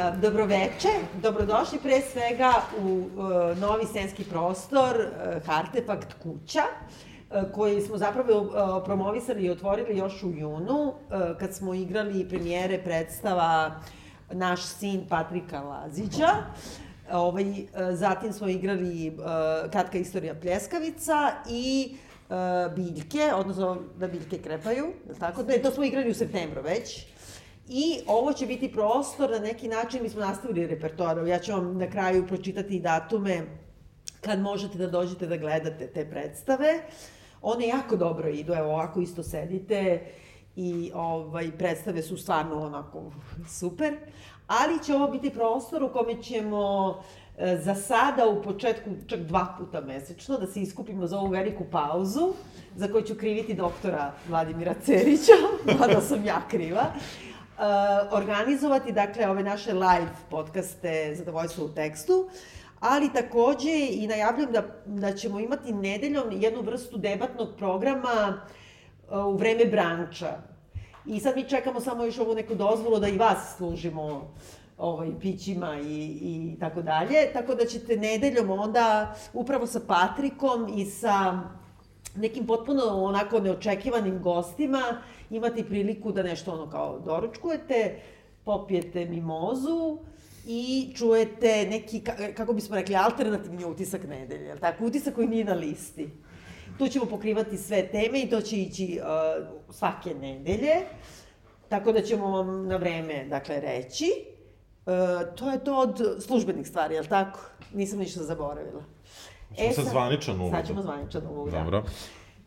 Dobroveče, dobrodošli pre svega u uh, novi scenski prostor uh, Artefakt kuća uh, koji smo zapravo promovisali i otvorili još u junu kad smo igrali premijere predstava Naš sin Patrika Lazića. Ovaj, zatim smo igrali Kratka istorija pljeskavica i Biljke, odnosno da Biljke krepaju, tako? Ne, to smo igrali u septembru već. I ovo će biti prostor, na neki način mi smo nastavili repertoar, ja ću vam na kraju pročitati datume kad možete da dođete da gledate te predstave. One jako dobro idu, evo ovako isto sedite i ovaj, predstave su stvarno onako super. Ali će ovo biti prostor u kome ćemo e, za sada u početku čak dva puta mesečno da se iskupimo za ovu veliku pauzu za koju ću kriviti doktora Vladimira Cerića, mada sam ja kriva organizovati, dakle, ove naše live podcaste Zadovoljstvo u tekstu, ali takođe i najavljam da, da ćemo imati nedeljom jednu vrstu debatnog programa uh, u vreme branča. I sad mi čekamo samo još ovu neku dozvolu da i vas služimo ovaj, pićima i, i tako dalje. Tako da ćete nedeljom onda upravo sa Patrikom i sa nekim potpuno onako neočekivanim gostima imati priliku da nešto ono kao doručkujete, popijete mimozu i čujete neki, kako bismo rekli, alternativni utisak nedelje, jel tako? Utisak koji nije na listi. Tu ćemo pokrivati sve teme i to će ići uh, svake nedelje, tako da ćemo vam na vreme, dakle, reći. Uh, to je to od službenih stvari, jel tako? Nisam ništa zaboravila. E, sad zvaničan uvod. Sad ćemo zvaničan uvod, da. Dobro.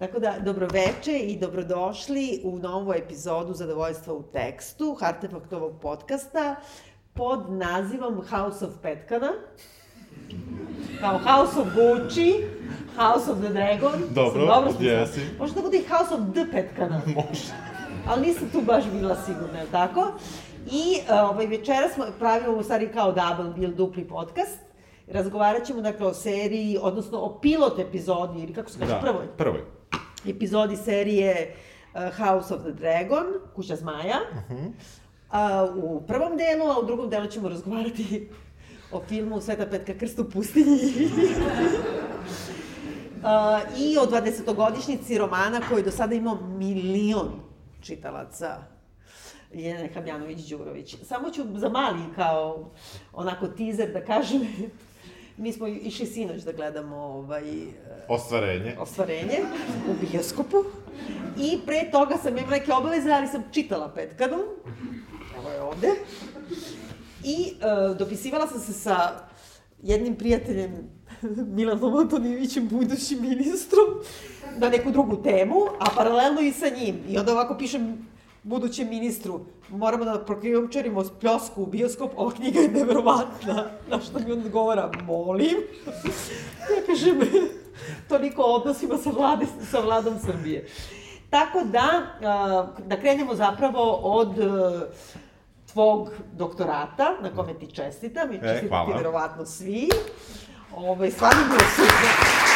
Tako da, dobroveče i dobrodošli u novu epizodu Zadovoljstva u tekstu, Artefaktovog podcasta, pod nazivom House of Petkana. Kao House of Gucci, House of the Dragon. Dobro, Sam dobro jesi. Može da bude i House of the Petkana. Može. Ali nisam tu baš bila sigurna, je tako? I ovaj, večera smo pravimo u stvari kao double bill dupli podcast. Razgovarat ćemo dakle o seriji, odnosno o pilot epizodi, ili kako se kaže, Da, prvoj prvoj. Epizodi serije uh, House of the Dragon, Kuća zmaja. Uh -huh. uh, u prvom delu, a u drugom delu ćemo razgovarati o filmu Sveta Petka Krst u pustinji. uh, I o 20-godišnjici romana koji do sada imao milion čitalaca. Ljeljana Habjanović-Đurović. Samo ću za mali kao onako teaser da kažem, mi smo išli sinoć da gledamo ovaj, Ostvarenje. ostvarenje u bioskopu. I pre toga sam imala neke obaveze, ali sam čitala Petkanu. Evo je ovde. I uh, dopisivala sam se sa jednim prijateljem Milanom Antonijevićem, budućim ministrom, na neku drugu temu, a paralelno i sa njim. I onda ovako pišem budućem ministru, moramo da prokrijumčarimo pljosku u bioskop, ova knjiga je neverovatna. Na što mi on odgovara, molim. ja kažem, toliko o odnosima sa, vlade, sa vladom Srbije. Tako da, da krenemo zapravo od a, tvog doktorata, na kome ti čestitam, i čestitam hvala. ti verovatno svi. Ove, stvarno bilo super.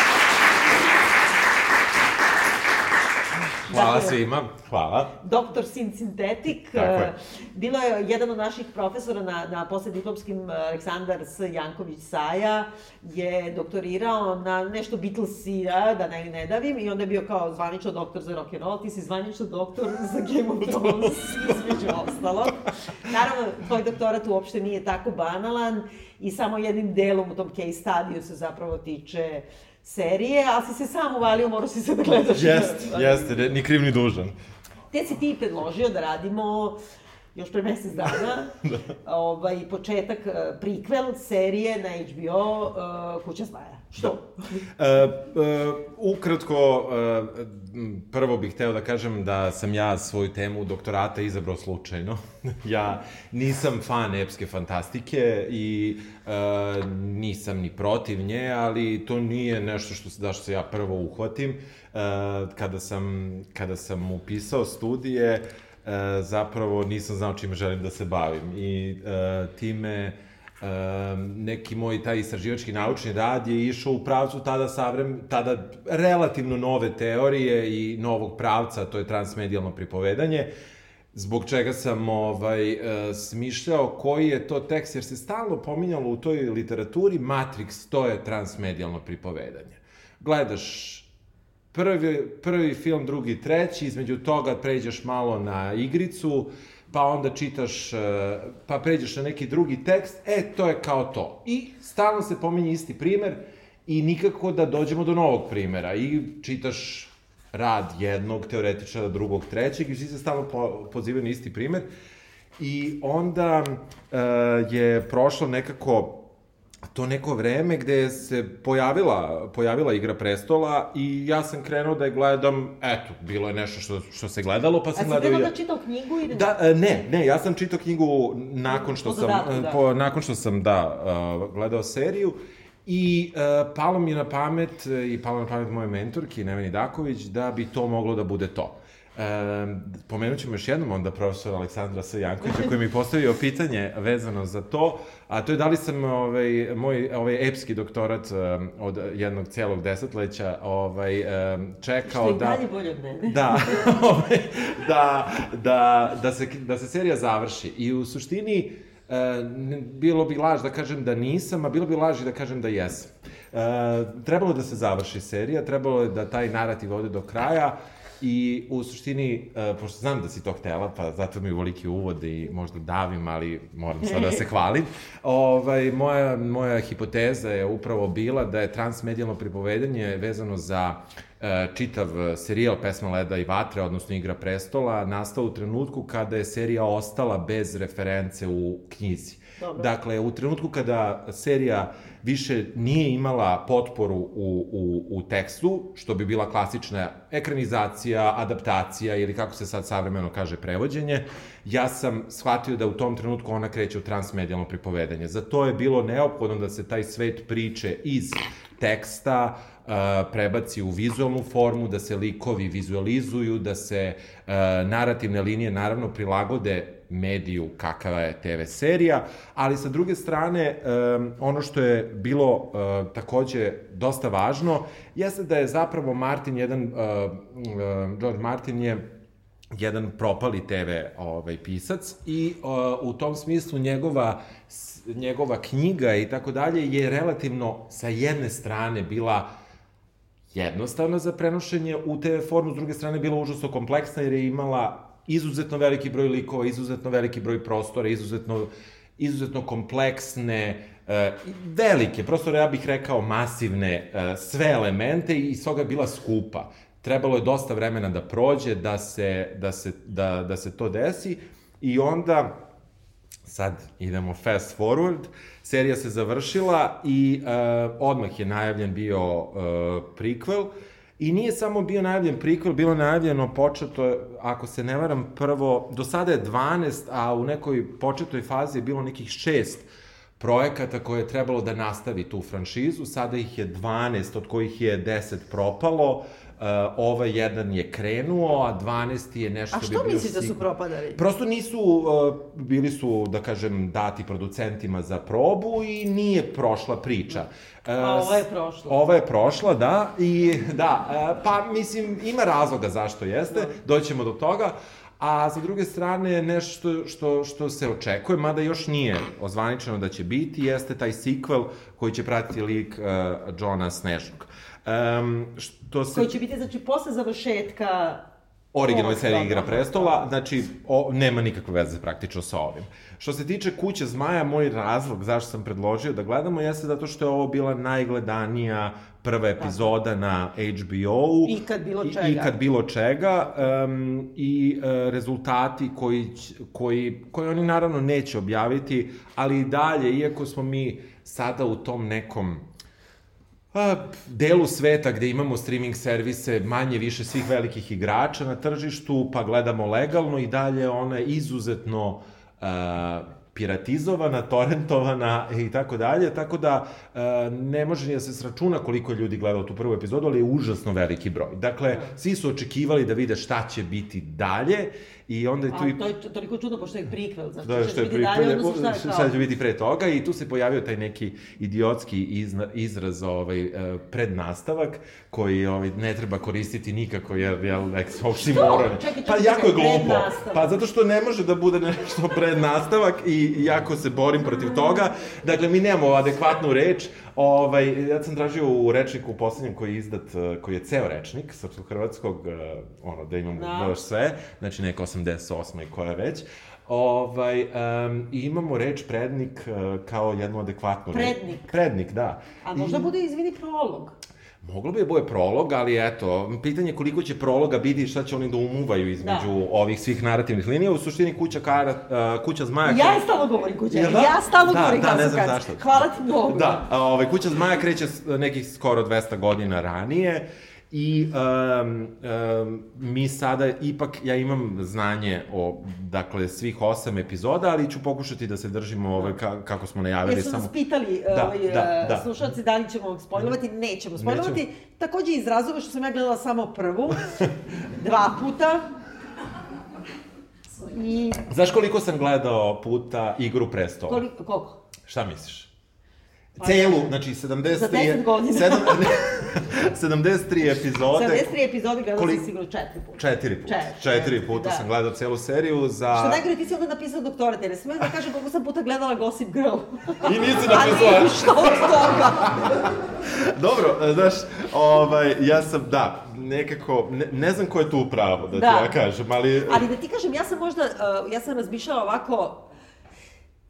Hvala Dakle, svima. Hvala. Doktor Sin Sintetik, Tako je. eh, bilo je jedan od naših profesora na, na poslediplomskim, eh, Aleksandar S. Janković Saja, je doktorirao na nešto Beatlesija, da ne, ne davim, i onda je bio kao zvanično doktor za rock and roll, ti si zvanično doktor za Game of Thrones, između ostalo. Naravno, tvoj doktorat uopšte nije tako banalan i samo jednim delom u tom case studiju se zapravo tiče serije, ali si se sam uvalio, morao si se da gledaš. Jest, jeste, ne- ni kriv ni dužan. Te si ti predložio da radimo još pre mesec dana, ovaj, početak, eh, prikvel serije na HBO uh, Kuća zmaja. Što? E, e, ukratko, e, m, prvo bih hteo da kažem da sam ja svoju temu doktorata izabrao slučajno. ja nisam fan epske fantastike i e, nisam ni protiv nje, ali to nije nešto što, se- da što se ja prvo uhvatim. E, kada, sam, kada sam upisao studije, e, zapravo nisam znao čime želim da se bavim i e, time um, neki moj taj istraživački naučni rad je išao u pravcu tada savrem, tada relativno nove teorije i novog pravca, to je transmedijalno pripovedanje. zbog čega sam ovaj, e, smišljao koji je to tekst, jer se stalno pominjalo u toj literaturi Matrix, to je transmedijalno pripovedanje. Gledaš prvi, prvi film, drugi, treći, između toga pređeš malo na igricu, pa onda čitaš, e, pa pređeš na neki drugi tekst, e, to je kao to. I stalno se pominje isti primer i nikako da dođemo do novog primera. I čitaš rad jednog teoretičara, drugog, trećeg i svi se stalno po, pozivaju na isti primer. I onda e, je prošlo nekako to neko vreme gde se pojavila, pojavila Igra prestola i ja sam krenuo da je gledam, eto, bilo je nešto što, što se gledalo, pa sam gledao... A si gledao... onda čitao knjigu ili... Da, e, ne, ne, ja sam čitao knjigu nakon što sam, dodatku, da. po, nakon što sam, da, uh, gledao seriju I uh, palo mi na pamet, i palo na pamet moje mentorki, Neveni Daković, da bi to moglo da bude to. E, pomenut ćemo još jednom onda profesora Aleksandra Sajankovića koji mi postavio pitanje vezano za to, a to je da li sam ovaj, moj ovaj epski doktorat um, od jednog celog desetleća ovaj, um, čekao Što je da... bolje od mene. Da, ovaj, da, da, da, se, da se serija završi. I u suštini, e, bilo bi laž da kažem da nisam, a bilo bi laž i da kažem da jesam. E, trebalo je da se završi serija, trebalo je da taj narativ ode do kraja i u suštini, e, pošto znam da si to htela, pa zato mi uvoliki uvod i možda davim, ali moram sad da se hvalim, ovaj, moja, moja hipoteza je upravo bila da je transmedijalno pripovedanje vezano za e, čitav serijal Pesma leda i vatre, odnosno Igra prestola, nastao u trenutku kada je serija ostala bez reference u knjizi. Dobro. Dakle, u trenutku kada serija više nije imala potporu u, u, u tekstu, što bi bila klasična ekranizacija, adaptacija ili kako se sad savremeno kaže prevođenje, ja sam shvatio da u tom trenutku ona kreće u transmedijalno pripovedanje. Za to je bilo neophodno da se taj svet priče iz teksta uh, prebaci u vizualnu formu, da se likovi vizualizuju, da se uh, narativne linije naravno prilagode mediju kakava je TV serija, ali sa druge strane, um, ono što je bilo uh, takođe dosta važno, jeste da je zapravo Martin jedan, uh, uh, George Martin je jedan propali TV ovaj, pisac i uh, u tom smislu njegova, njegova knjiga i tako dalje je relativno sa jedne strane bila jednostavna za prenošenje u TV formu, s druge strane bila užasno kompleksna jer je imala izuzetno veliki broj likova, izuzetno veliki broj prostora, izuzetno, izuzetno kompleksne, e, velike, prosto ja bih rekao masivne, e, sve elemente i stoga je bila skupa. Trebalo je dosta vremena da prođe, da se, da se, da, da se to desi i onda sad idemo fast forward, serija se završila i uh, odmah je najavljen bio uh, prequel i nije samo bio najavljen prequel, bilo je najavljeno početo, ako se ne varam, prvo, do sada je 12, a u nekoj početoj fazi je bilo nekih šest projekata koje je trebalo da nastavi tu franšizu, sada ih je 12, od kojih je 10 propalo, Uh, ovaj jedan je krenuo, a 12 je nešto A bi što bio misliš da su propadali? Prosto nisu, uh, bili su, da kažem, dati producentima za probu i nije prošla priča. Uh, A ova je prošla. Ova je prošla, da, i da, uh, pa mislim, ima razloga zašto jeste, doćemo do toga, a sa druge strane nešto što, što se očekuje, mada još nije ozvaničeno da će biti, jeste taj sequel koji će pratiti lik uh, Johna Snežnog. Um, što se... Koji će biti, znači, posle završetka... originalne serije Igra prestola, znači o, nema nikakve veze praktično sa ovim. Što se tiče Kuće zmaja, moj razlog zašto sam predložio da gledamo jeste zato što je ovo bila najgledanija prva epizoda na HBO-u. Ikad bilo I- čega. Ikad bilo čega. Um, I uh, rezultati koji, koji, koji oni naravno neće objaviti, ali i dalje, iako smo mi sada u tom nekom a, delu sveta gde imamo streaming servise manje više svih velikih igrača na tržištu, pa gledamo legalno i dalje ona izuzetno a, piratizovana, torrentovana i tako dalje, tako da a, ne može ni da se sračuna koliko je ljudi gledalo tu prvu epizodu, ali je užasno veliki broj. Dakle, svi su očekivali da vide šta će biti dalje I onda je tu A i... to je toliko čudno, pošto je prikvel, znači Da, će što je biti dalje, odnosno šta je kao... sad će biti pre toga i tu se pojavio taj neki idiotski izna, izraz, ovaj, e, prednastavak, koji ovaj, ne treba koristiti nikako, jer, jel, oxymoron. Čekaj, čekaj, Pa jako je glupo. Pa zato što ne može da bude nešto prednastavak i jako se borim protiv toga. Dakle, mi nemamo adekvatnu reč. Ovaj, ja sam tražio u rečniku poslednjem koji je izdat, e, koji je ceo rečnik srpsko-hrvatskog, e, ono, da imamo Da. baš sve, znači neka 88. i koja već. Ovaj, um, i imamo reč prednik uh, kao jednu adekvatnu reč. Prednik? Prednik, da. A možda bude, izvini, prolog. Moglo bi da bude prolog, ali eto, pitanje je koliko će prologa biti i šta će oni da umuvaju između Da. ovih svih narativnih linija. U suštini kuća, kara, uh, kuća zmaja... Ja je stalno govorim kuća, Jel da? ja stalno Da, govorim da, ne znam zašto. Hvala ti mnogo. Da, a, ovaj, kuća zmaja kreće nekih skoro 200 godina ranije i um, um, mi sada ipak, ja imam znanje o, dakle, svih osam epizoda, ali ću pokušati da se držimo ovaj, ka, kako smo najavili. Jer su nas samo... pitali Da, ovaj, da, da. slušalci da li ćemo spojlovati, nećemo spojlovati. Takođe iz razloga što sam ja gledala samo prvu, dva puta. I Znaš koliko sam gledao puta Igru prestola? koliko, koliko? Šta misliš? Celu, znači 73... Za 10 godina. Sedam, 73 epizode. 73 epizode gledala Koliko- sam sigurno četiri puta. Četiri puta. Četiri, Četiri puta da. sam gledao celu seriju za... Što najgore, ti si onda napisao doktorat, jer smem da kažem koliko sam puta gledala Gossip Girl. I nisi napisala. ništa od toga. Dobro, e, znaš, ovaj, ja sam, da, nekako, ne, ne znam ko je tu u pravu, da, Da. ti ja kažem, ali... Ali da ti kažem, ja sam možda, uh, ja sam razmišljala ovako,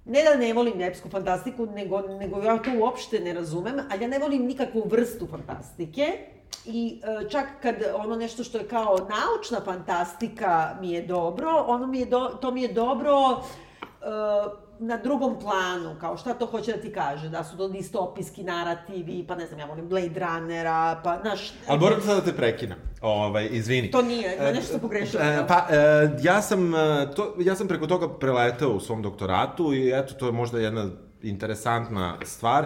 ne da ne volim epsku fantastiku, nego, nego ja to uopšte ne razumem, ali ja ne volim nikakvu vrstu fantastike. I uh, čak kad ono nešto što je kao naučna fantastika mi je dobro, ono mi je do, to mi je dobro uh, na drugom planu, kao šta to hoće da ti kaže, da su to distopijski narativi, pa ne znam, ja volim Blade Runnera, pa, znaš... Ali moram sad da te prekinem, ovaj, izvini. To nije, ja nešto sam pogrešila. E, pa, e, ja sam, e, to, ja sam preko toga preletao u svom doktoratu i eto, to je možda jedna interesantna stvar,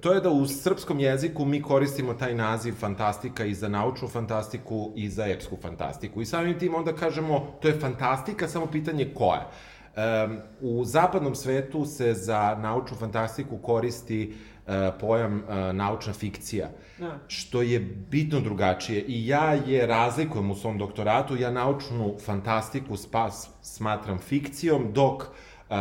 to je da u srpskom jeziku mi koristimo taj naziv fantastika i za naučnu fantastiku i za epsku fantastiku. I samim tim onda kažemo, to je fantastika, samo pitanje koja. Um, u zapadnom svetu se za naučnu fantastiku koristi e, pojam e, naučna fikcija, Da. što je bitno drugačije. I ja je razlikujem u svom doktoratu, ja naučnu fantastiku spas, smatram fikcijom, dok e,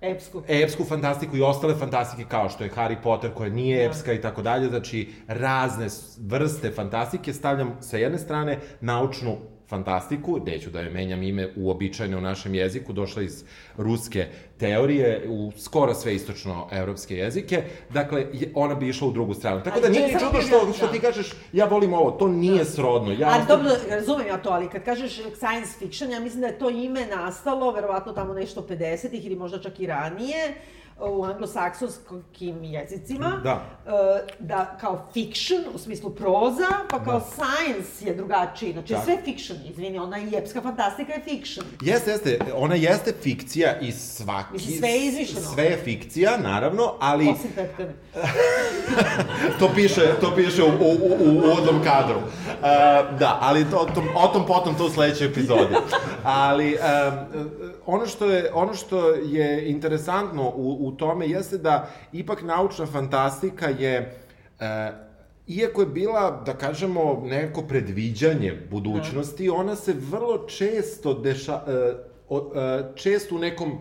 Epsku. epsku fantastiku i ostale fantastike kao što je Harry Potter koja nije epska i tako dalje, znači razne vrste fantastike stavljam sa jedne strane naučnu fantastiku, neću da je menjam ime uobičajene u našem jeziku, došla iz ruske teorije u skoro sve istočno-evropske jezike, dakle, je- ona bi išla u drugu stranu. Tako da nije ni ti što, da- što da. ti kažeš, ja volim ovo, to nije srodno. Ja Ali dobro, razumem ja to, ali kad kažeš science fiction, ja mislim da je to ime nastalo, verovatno tamo nešto 50-ih ili možda čak i ranije, u anglosaksonskim jezicima. Da. E, da kao fiction, u smislu proza, pa kao science je drugačiji. Znači, Tako. sve fiction, izvini, ona i epska fantastika je fiction. Jeste, jeste, ona jeste fikcija i svaki... Mislim, sve je izmišljeno. Sve je fikcija, naravno, ali... Osim Petkane. to piše, to piše u, u, u, u uvodnom kadru. Uh, da, ali to, to, o tom potom to u sledećoj epizodi. Ali um, ono, što je, ono što je interesantno u, u tome jeste da ipak naučna fantastika je uh, Iako je bila, da kažemo, neko predviđanje budućnosti, ona se vrlo često deša, često u nekom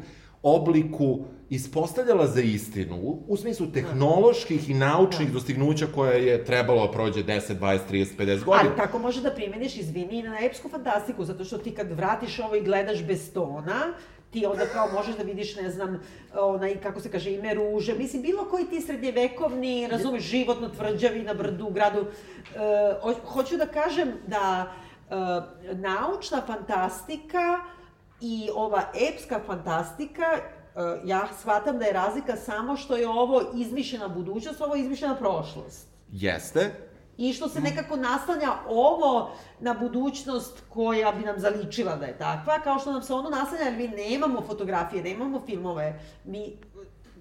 obliku ispostavljala za istinu, u, smislu tehnoloških i naučnih dostignuća koje je trebalo da prođe 10, 20, 30, 50 godina. Ali tako može da primeniš, izvini, i na epsku fantastiku, zato što ti kad vratiš ovo i gledaš bez tona, ti onda kao možeš da vidiš, ne znam, onaj, kako se kaže, ime ruže, mislim, bilo koji ti srednjevekovni, razumeš, životno tvrđavi na brdu, u gradu. E, ho- hoću da kažem da e, naučna fantastika i ova epska fantastika, e, ja shvatam da je razlika samo što je ovo izmišljena budućnost, ovo je izmišljena prošlost. Jeste, I što se nekako naslanja ovo na budućnost koja bi nam zaličila da je takva, kao što nam se ono naslanja, jer mi nemamo fotografije, nemamo filmove, mi,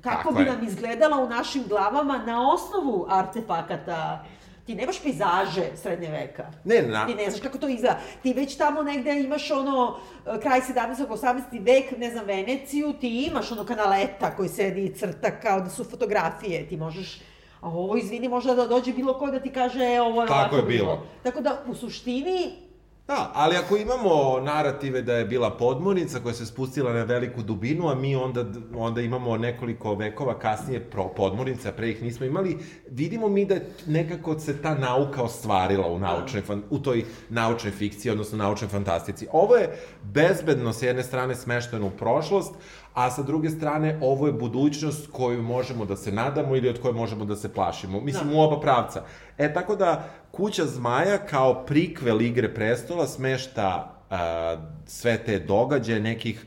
kako Tako bi je. nam izgledala u našim glavama na osnovu artefakata Ti nemaš pejzaže srednje veka. Ne, na... Ti ne znaš kako to izgleda. Ti već tamo negde imaš ono, e, kraj 17. 18. vek, ne znam, Veneciju, ti imaš ono kanaleta koji sedi i crta kao da su fotografije. Ti možeš A ovo, izvini, možda da dođe bilo ko da ti kaže, e, ovo je Tako je bilo. Tako da, u suštini, Da, ali ako imamo narative da je bila podmornica koja se spustila na veliku dubinu, a mi onda, onda imamo nekoliko vekova kasnije pro podmornice, a pre ih nismo imali, vidimo mi da nekako se ta nauka ostvarila u, naučnoj, u toj naučnoj fikciji, odnosno naučnoj fantastici. Ovo je bezbedno s jedne strane smešteno u prošlost, a sa druge strane ovo je budućnost koju možemo da se nadamo ili od koje možemo da se plašimo. Mislim, u oba pravca. E, tako da, Kuća zmaja kao prikvel Igre prestola smešta a, sve te događaje, nekih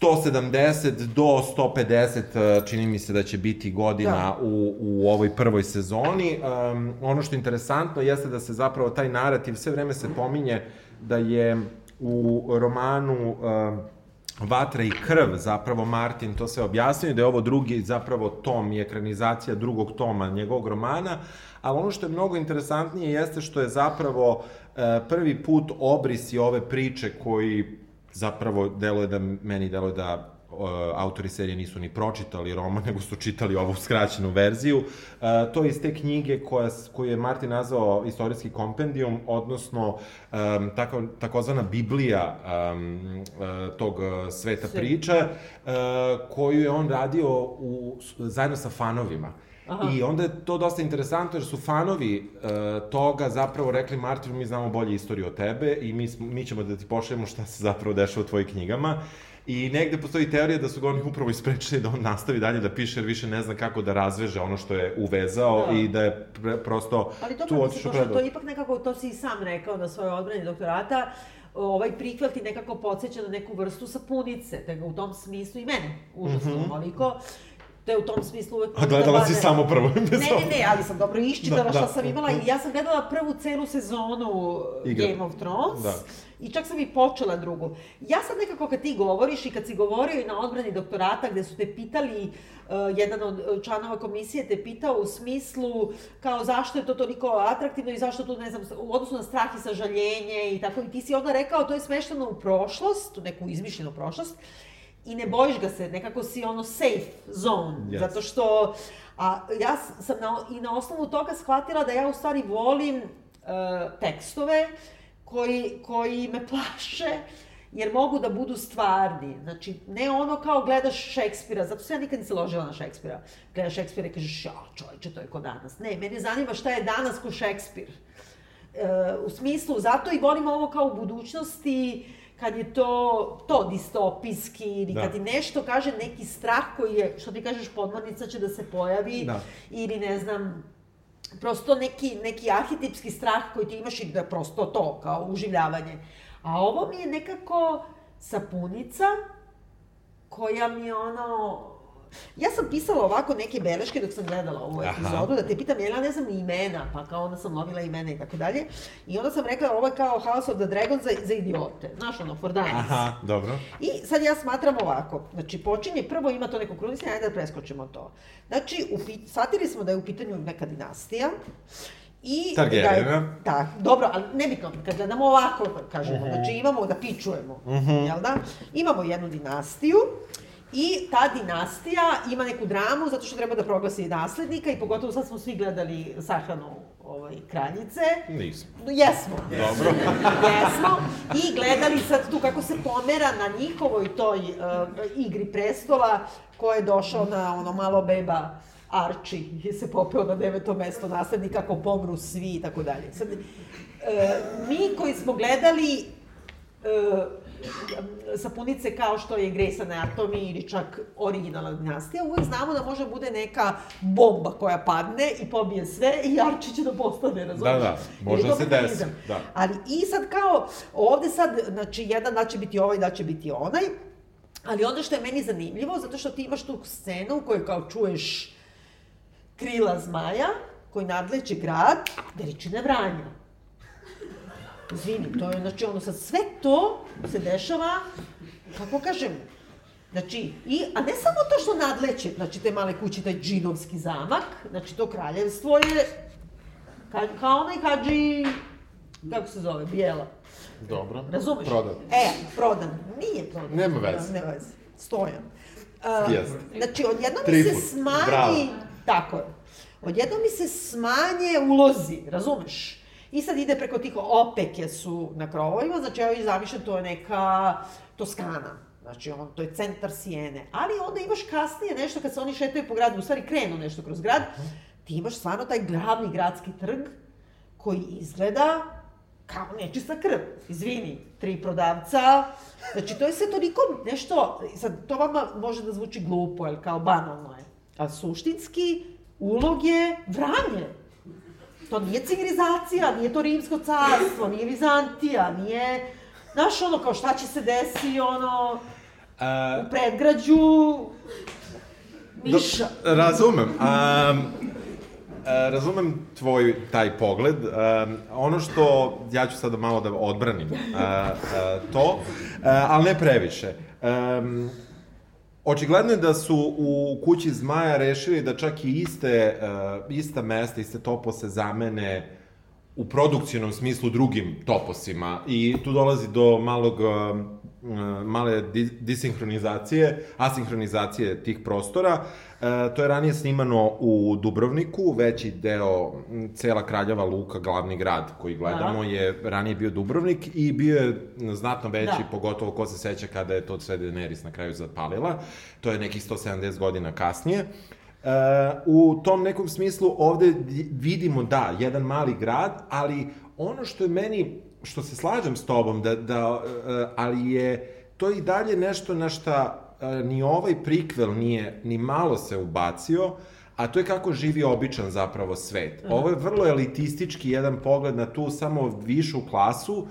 170 do 150, a, čini mi se da će biti godina Da. u, u ovoj prvoj sezoni. Um, ono što je interesantno jeste da se zapravo taj narativ, sve vreme se pominje da je u romanu um, Vatra i krv, zapravo Martin to sve objasnio, da je ovo drugi zapravo tom i ekranizacija drugog toma njegovog romana, ali ono što je mnogo interesantnije jeste što je zapravo e, prvi put obrisi ove priče koji zapravo deluje da, meni deluje da autori serije nisu ni pročitali roman, nego su čitali ovu skraćenu verziju. E, to je iz te knjige koja, koju je Martin nazvao istorijski kompendijum, odnosno tako, takozvana Biblija e, tog e, sveta Sve. priča, e, koju je on radio u, zajedno sa fanovima. Aha. I onda je to dosta interesantno jer su fanovi e, toga zapravo rekli Martinu mi znamo bolje istoriju od tebe i mi, mi ćemo da ti pošaljemo šta se zapravo dešava u tvojim knjigama. I negde postoji teorija da su ga oni upravo isprečili da on nastavi dalje da piše jer više ne zna kako da razveže ono što je uvezao Da. i da je pre, prosto Ali tu otišao mislim, pošto to predao. ipak nekako, to si i sam rekao na svojoj odbrani doktorata, ovaj prikvel ti nekako podsjeća na neku vrstu sapunice, te ga u tom smislu i mene užasno mm -hmm. te u tom smislu uvek... A gledala si samo prvu Ne, ne, ne, ali sam dobro iščitala Da, šta da. sam imala i ja sam gledala prvu celu sezonu Igra. Game of Thrones. Da. I čak sam i počela drugu. Ja sad nekako kad ti govoriš i kad si govorio i na odbrani doktorata gde su te pitali, uh, jedan od uh, članova komisije te pitao u smislu kao zašto je to toliko atraktivno i zašto tu, ne znam, u odnosu na strah i sažaljenje i tako. I ti si onda rekao to je smešteno u prošlost, u neku izmišljenu prošlost, i ne bojiš ga se, nekako si ono safe zone, Yes. zato što a ja sam na, i na osnovu toga shvatila da ja u stvari volim uh, tekstove koji, koji me plaše, jer mogu da budu stvarni. Znači, ne ono kao gledaš Šekspira, zato se ja nikad nisam ložila na Šekspira. Gledaš Šekspira i kažeš, ja, čovječe, to je ko danas. Ne, mene zanima šta je danas ko Šekspir. E, u smislu, zato i volim ovo kao u budućnosti, kad je to, to distopijski, ili Da. kad ti nešto kaže neki strah koji je, što ti kažeš, podmornica će da se pojavi, Da. ili ne znam, prosto neki, neki arhetipski strah koji ti imaš i da je prosto to, kao uživljavanje. A ovo mi je nekako sapunica koja mi je ono... Ja sam pisala ovako neke beleške dok sam gledala ovu Aha. epizodu, da te pitam, jer ja ne znam ni imena, pa kao onda sam lovila imena i tako dalje. I onda sam rekla, ovo je kao House of the Dragon za, za idiote. Znaš, ono, for dummies. Aha, dobro. I sad ja smatram ovako, znači počinje, prvo ima to neko krunisanje, ajde da preskočimo to. Znači, u, pi- shvatili smo da je u pitanju neka dinastija, I Targaryena. Da tak, dobro, ali nebitno, kad gledamo ovako, kažemo, znači imamo da pičujemo, jel da? Imamo jednu dinastiju, I ta dinastija ima neku dramu zato što treba da proglasi naslednika i pogotovo sad smo svi gledali sahranu ovaj, kraljice. Nisam. No, Jesmo. Dobro. Jesmo. I gledali sad tu kako se pomera na njihovoj toj uh, igri prestola ko je došao na ono malo beba Arči je se popeo na deveto mesto naslednika kako pomru svi i tako dalje. Sad, uh, mi koji smo gledali uh, sapunice kao što je Grey's Anatomy ili čak originalna dinastija, uvek znamo da može bude neka bomba koja padne i pobije sve i Arči će da postane, razumiješ? Da, da, može se desi, da. Ali i sad kao, ovde sad, znači, jedan da će biti ovaj, da će biti onaj, ali onda što je meni zanimljivo, zato što ti imaš tu scenu u kojoj kao čuješ krila zmaja, koji nadleće grad, veličine Vranja. Izvini, to je, znači, ono, sad sve to se dešava, kako kažem, Znači, i, a ne samo to što nadleće, znači te male kuće, taj džinovski zamak, znači to kraljevstvo je Ka, kao onaj Hadži, kako se zove, Bijela. Dobro. Razumeš? Prodan. E, prodan. Nije prodan. Nema veze. Nema veze. Stojan. Uh, Jeste. Znači, odjednom mi se smanji... Bravo. Tako je. Odjednom mi se smanje ulozi, razumeš? I sad ide preko tih opeke su na krovovima, znači evo i zamišljam, to je neka Toskana. Znači, on, to je centar Sijene. Ali onda imaš kasnije nešto kad se oni šetaju po gradu, u stvari krenu nešto kroz grad, ti imaš stvarno taj glavni gradski trg koji izgleda kao nečista krv. Izvini, tri prodavca. Znači, to je sve toliko nešto, sad, to vama može da zvuči glupo, jer kao banalno je. A suštinski, ulog je vranje. To nije civilizacija, nije to rimsko carstvo, nije Vizantija, nije... Znaš, ono, kao šta će se desi, ono, Uh, u predgrađu, Niša. Do, razumem. Um, razumem tvoj taj pogled. Um, ono što ja ću sada malo da odbranim uh, uh, to, uh, ali ne previše. Um, Očigledno je da su u kući Zmaja rešili da čak i iste, uh, ista mesta, iste topose zamene u produkcijnom smislu drugim toposima i tu dolazi do malog uh, male di disinhronizacije, asinhronizacije tih prostora. E, to je ranije snimano u Dubrovniku, veći deo, cela Kraljeva Luka, glavni grad koji gledamo, Da. je ranije bio Dubrovnik i bio je znatno veći, Da. pogotovo ko se seća kada je to sve Daenerys na kraju zapalila. To je nekih 170 godina kasnije. E, u tom nekom smislu ovde di- vidimo, da, jedan mali grad, ali ono što je meni, što se slažem s tobom, da, da, e, ali je to i dalje nešto na šta e, ni ovaj prikvel nije ni malo se ubacio, a to je kako živi običan zapravo svet. Ovo je vrlo elitistički jedan pogled na tu samo višu klasu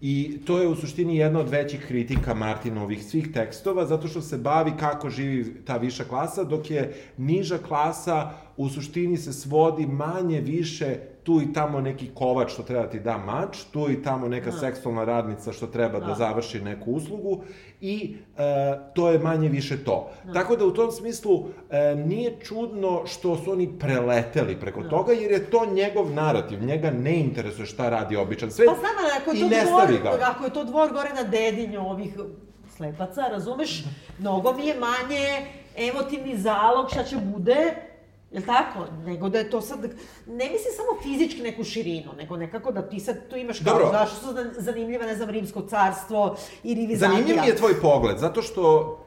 I to je u suštini jedna od većih kritika Martinovih svih tekstova, zato što se bavi kako živi ta viša klasa, dok je niža klasa u suštini se svodi manje više tu i tamo neki kovač što treba da ti da mač, tu i tamo neka seksualna radnica što treba da završi neku uslugu i e, to je manje više to. Tako da u tom smislu e, nije čudno što su oni preleteli preko toga, jer je to njegov narativ, njega ne interesuje šta radi običan svet Pa znam, ali ako je to ne dvor, ga. ako je to dvor gore na dedinju ovih slepaca, razumeš, mnogo mi je manje emotivni zalog šta će bude, Jel tako? Nego da je to sad, ne mislim samo fizički neku širinu, nego nekako da ti sad tu imaš kao, Dobro. zašto su zan- zanimljive, ne znam, Rimsko carstvo ili Vizantija. Zanimljiv mi je tvoj pogled, zato što,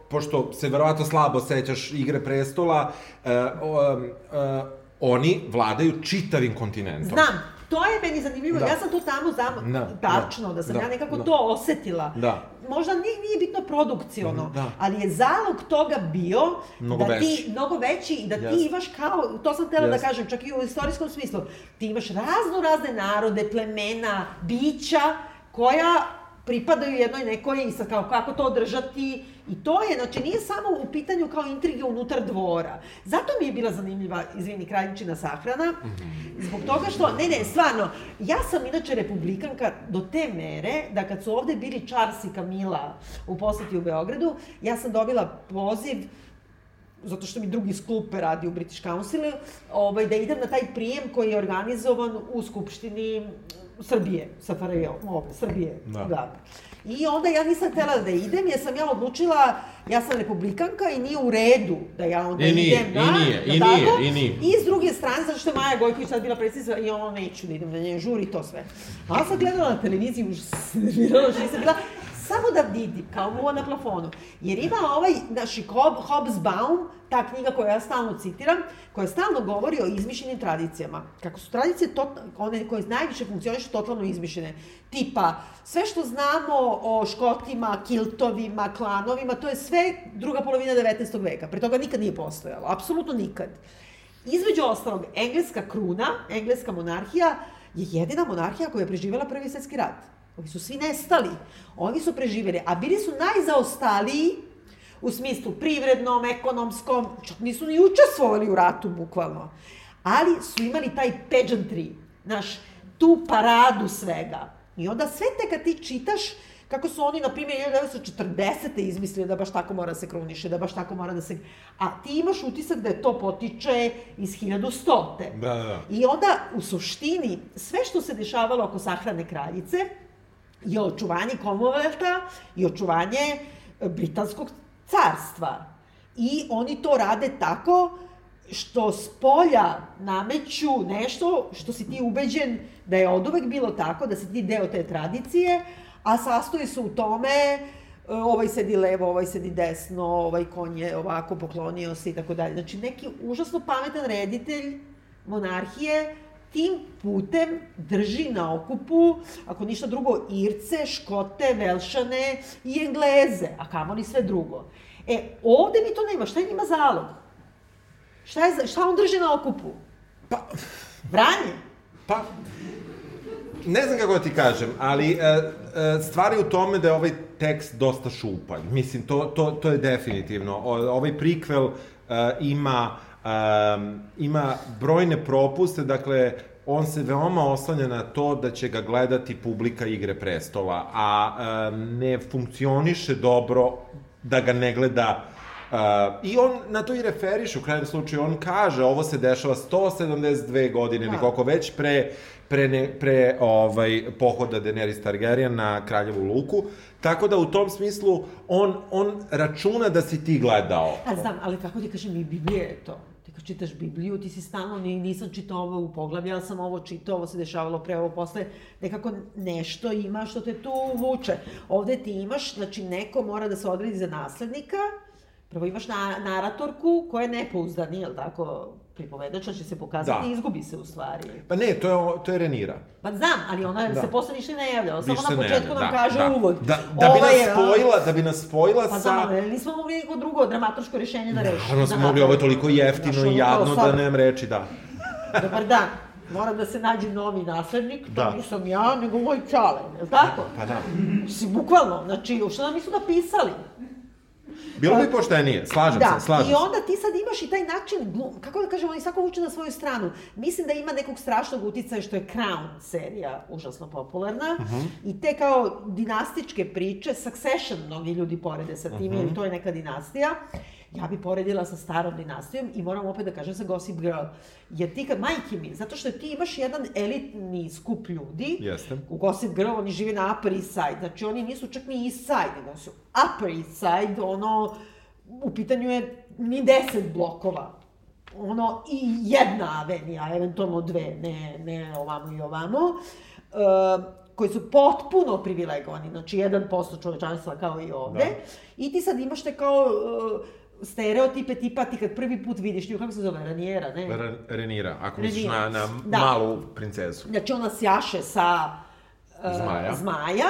pošto se verovatno slabo sećaš Igre prestola, uh, um, uh, oni vladaju čitavim kontinentom. Znam, to je meni zanimljivo, Da. ja sam to tamo znam, Da, tačno, da, sam da, ja nekako da. to osetila. Da. Možda nije, nije bitno produkciono, Da. ali je zalog toga bio Mnogo da ti, veći. mnogo veći i da ti Jeste. imaš kao, to sam htela da Jeste. kažem, čak i u istorijskom smislu, ti imaš razno razne narode, plemena, bića, koja pripadaju jednoj nekoj i sad kao kako to održati i to je, znači nije samo u pitanju kao intrige unutar dvora. Zato mi je bila zanimljiva, izvini, kraljičina sahrana, zbog toga što, ne, ne, stvarno, ja sam inače republikanka do te mere da kad su ovde bili Charles i Camila u poseti u Beogradu, ja sam dobila poziv zato što mi drugi iz klupe radi u British Councilu, ovaj, da idem na taj prijem koji je organizovan u Skupštini Srbije, SFRJ, ovde, Srbije, Da. da. I onda ja nisam htela da idem, jer sam ja odlučila, ja sam republikanka i nije u redu da ja onda I nije, idem i na... nije, jel i tako? nije, i nije. I s druge strane, zato što je Maja Gojković sad bila predsjednica i ono neću da idem na njen žur i to sve. A ja sam gledala na televiziji, už snervirala što nisam bila, samo da vidim, kao muva na plafonu. Jer ima ovaj, naši Hob, Hobsbawm, ta knjiga koju ja stalno citiram, koja stalno govori o izmišljenim tradicijama. Kako su tradicije, tot, one koje najviše funkcionišu, totalno izmišljene. Tipa, sve što znamo o škotima, kiltovima, klanovima, to je sve druga polovina 19. veka. Pre toga nikad nije postojalo, apsolutno nikad. Između ostalog, engleska kruna, engleska monarhija, je jedina monarhija koja je preživjela prvi svjetski rat. Ovi su svi nestali. Oni su preživjeli, a bili su najzaostaliji u smislu privrednom, ekonomskom, čak nisu ni učestvovali u ratu, bukvalno. Ali su imali taj pageantry, znaš, tu paradu svega. I onda sve te kad ti čitaš, kako su oni, na primjer, 1940. izmislili da baš tako mora da se kruniše, da baš tako mora da se... A ti imaš utisak da je to potiče iz 1100. Da, da. I onda, u suštini, sve što se dešavalo oko sahrane kraljice je očuvanje Commonwealtha i očuvanje e, Britanskog carstva. I oni to rade tako što s polja nameću nešto što si ti ubeđen da je od uvek bilo tako, da si ti deo te tradicije, a sastoji se u tome e, ovaj sedi levo, ovaj sedi desno, ovaj konj je ovako poklonio se i tako dalje. Znači, neki užasno pametan reditelj monarhije tim putem drži na okupu, ako ništa drugo, Irce, Škote, Velšane i Engleze, a kamoli sve drugo. E, ovde mi to nema. Šta je njima zalog? Šta, je, šta on drži na okupu? Pa, Vranje? pa, ne znam kako da ti kažem, ali e, e, stvari u tome da je ovaj tekst dosta šupalj. Mislim, to, to, to je definitivno. O, ovaj prikvel e, ima, e, ima brojne propuste, dakle, on se veoma oslanja na to da će ga gledati publika Igre prestola, a e, ne funkcioniše dobro da ga ne gleda Uh, I on na to i referiše, u krajnjem slučaju, on kaže, ovo se dešava 172 godine, ili Da. koliko već pre, pre, ne, pre ovaj, pohoda Daenerys Targaryen na Kraljevu luku, tako da u tom smislu on, on računa da si ti gledao. A znam, ali kako ti kažem, i Biblija je to. Kad čitaš Bibliju, ti si stalno, ni, nisam čitao ovo u poglavlju, ali sam ovo čitao, ovo se dešavalo pre, ovo posle, nekako nešto ima što te tu vuče. Ovde ti imaš, znači neko mora da se odredi za naslednika, prvo imaš na, naratorku koja je nepouzdani, jel tako, pripovedač, će se pokazati Da. i izgubi se u stvari. Pa ne, to je, to je Renira. Pa znam, ali ona Da. se posle ništa ne javlja, samo na početku nam da, kaže da. uvod. Da, da bi Ovaj nas je, spojila, da bi nas spojila Pa sa... znam, ali nismo mogli neko drugo dramaturško rješenje da rešimo. Naravno smo mogli, ovo je toliko jeftino i jadno da nemam reči, da. Dobar dan. Mora da se nađe novi naslednik, to Da. nisam ja, nego moj čale, je li tako? Pa da. Si bukvalno, znači, što nam nisu napisali? Bilo bi poštenije, slažem da, se, slažem i se. onda ti sad imaš i taj način, kako da kažem, oni svako vuče na svoju stranu. Mislim da ima nekog strašnog uticaja što je Crown serija užasno popularna Mhm. i te kao dinastičke priče, Succession mnogi ljudi porede sa tim, Mhm. jer to je neka dinastija. Ja bi poredila sa starom dinastijom i moram opet da kažem sa Gossip Girl. Jer ti kad, majke mi, zato što ti imaš jedan elitni skup ljudi, Jeste. u Gossip Girl oni žive na Upper East Side, znači oni nisu čak ni East Side, nego su Upper East Side, ono, u pitanju je ni deset blokova. Ono, i jedna avenija, eventualno dve, ne, ne ovamo i ovamo, uh, koji su potpuno privilegovani, znači 1% čovečanstva kao i ovde. Da. I ti sad imaš te kao uh, stereotipe tipa ti kad prvi put vidiš nju, kako se zove, Ranijera, ne? Re- Renira, ako misliš na, na Da. malu princezu. Znači ona sjaše sa uh, Zmaja. zmaja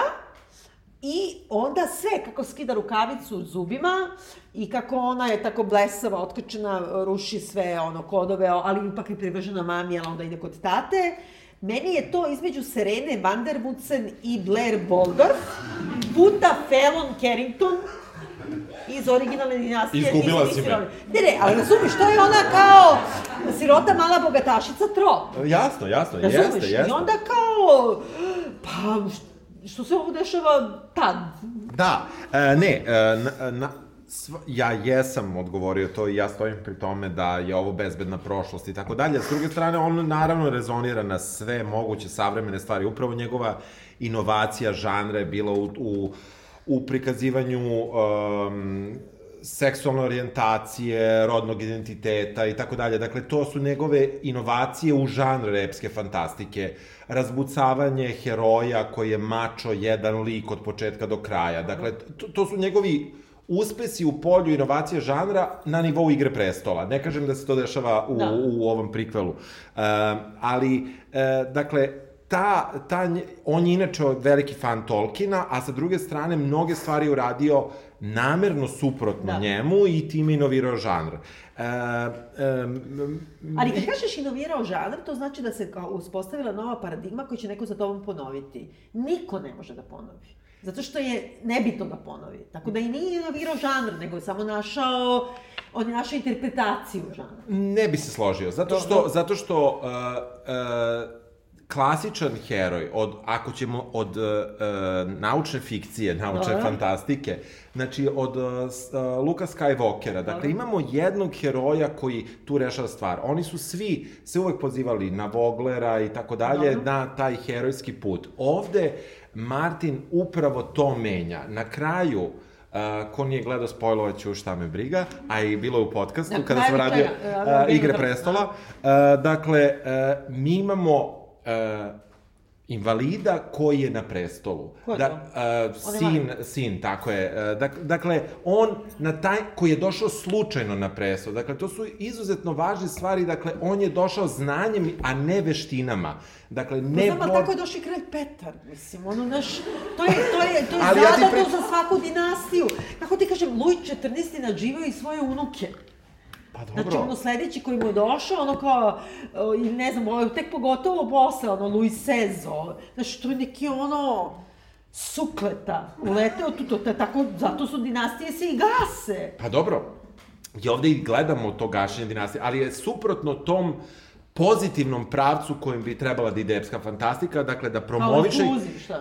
i onda sve kako skida rukavicu zubima i kako ona je tako blesava, otkačena, ruši sve ono kodove, ali ipak je privržena mami, ali onda ide kod tate. Meni je to između Serene van der Woodsen i Blair Waldorf puta Fallon Carrington iz originalne dinastije. Izgubila si me. Ne, ne, ali razumiješ, to je ona kao sirota mala bogatašica trop. Jasno, jasno, Razumeš? jeste, jeste. I onda kao, pa, što se ovo dešava tad? Da, e, ne, e, na, na, sv, ja jesam odgovorio to i ja stojim pri tome da je ovo bezbedna prošlost i tako dalje. S druge strane, on naravno rezonira na sve moguće savremene stvari. Upravo njegova inovacija žanra je bila u, u, u prikazivanju um, seksualne orijentacije, rodnog identiteta i tako dalje. Dakle, to su njegove inovacije u žanru epske fantastike. Razbucavanje heroja koji je mačo jedan lik od početka do kraja. Dakle, to, to su njegovi uspesi u polju inovacije žanra na nivou Igre prestola. Ne kažem da se to dešava u, Da. u ovom prikvelu. Um, ali, e, dakle, ta, ta, on je inače veliki fan Tolkiena, a sa druge strane mnoge stvari uradio namerno suprotno Da. njemu i time inovirao žanr. E, um, Ali kad kažeš inovirao žanr, to znači da se kao uspostavila nova paradigma koju će neko za tobom ponoviti. Niko ne može da ponovi. Zato što je nebitno da ponovi. Tako da i nije inovirao žanr, nego je samo našao, on je našao interpretaciju žanra. Ne bi se složio, zato što, zato što uh, uh, klasičan heroj, od, ako ćemo od uh, naučne fikcije, naučne Dobro. fantastike, znači od uh, Luka Skywalkera, dakle imamo jednog heroja koji tu rešava stvar. Oni su svi se uvek pozivali na Voglera i tako dalje, na taj herojski put. Ovde Martin upravo to menja. Na kraju, Uh, ko nije gledao, spojlovaću šta me briga, a i bilo je u podcastu kada sam radio? Uh, Igre prestola. Uh, dakle, uh, mi imamo uh, invalida koji je na prestolu. Ko je da, uh, sin, sin, tako je. Uh, dak, dakle, on na taj, koji je došao slučajno na prestol. Dakle, to su izuzetno važne stvari. Dakle, on je došao znanjem, a ne veštinama. Dakle, Ne ne... Znam, ali tako je došao i kralj Petar, mislim, ono, naš, to je, to je, to je Ali ja pri- za svaku dinastiju. Kako ti kažem, Luj 14. nadživao i svoje unuke. Pa Znači, dobro. ono sledeći koji mu je došao, ono kao, o, i ne znam, je tek pogotovo posle, ono, Luis Sezo, znači, to je neki ono, sukleta, uleteo tu, to, to, tako, zato su dinastije se i gase. Pa dobro, i ovde i gledamo to gašenje dinastije, ali je suprotno tom pozitivnom pravcu kojim bi trebala da ide epska fantastika, dakle da promoviše,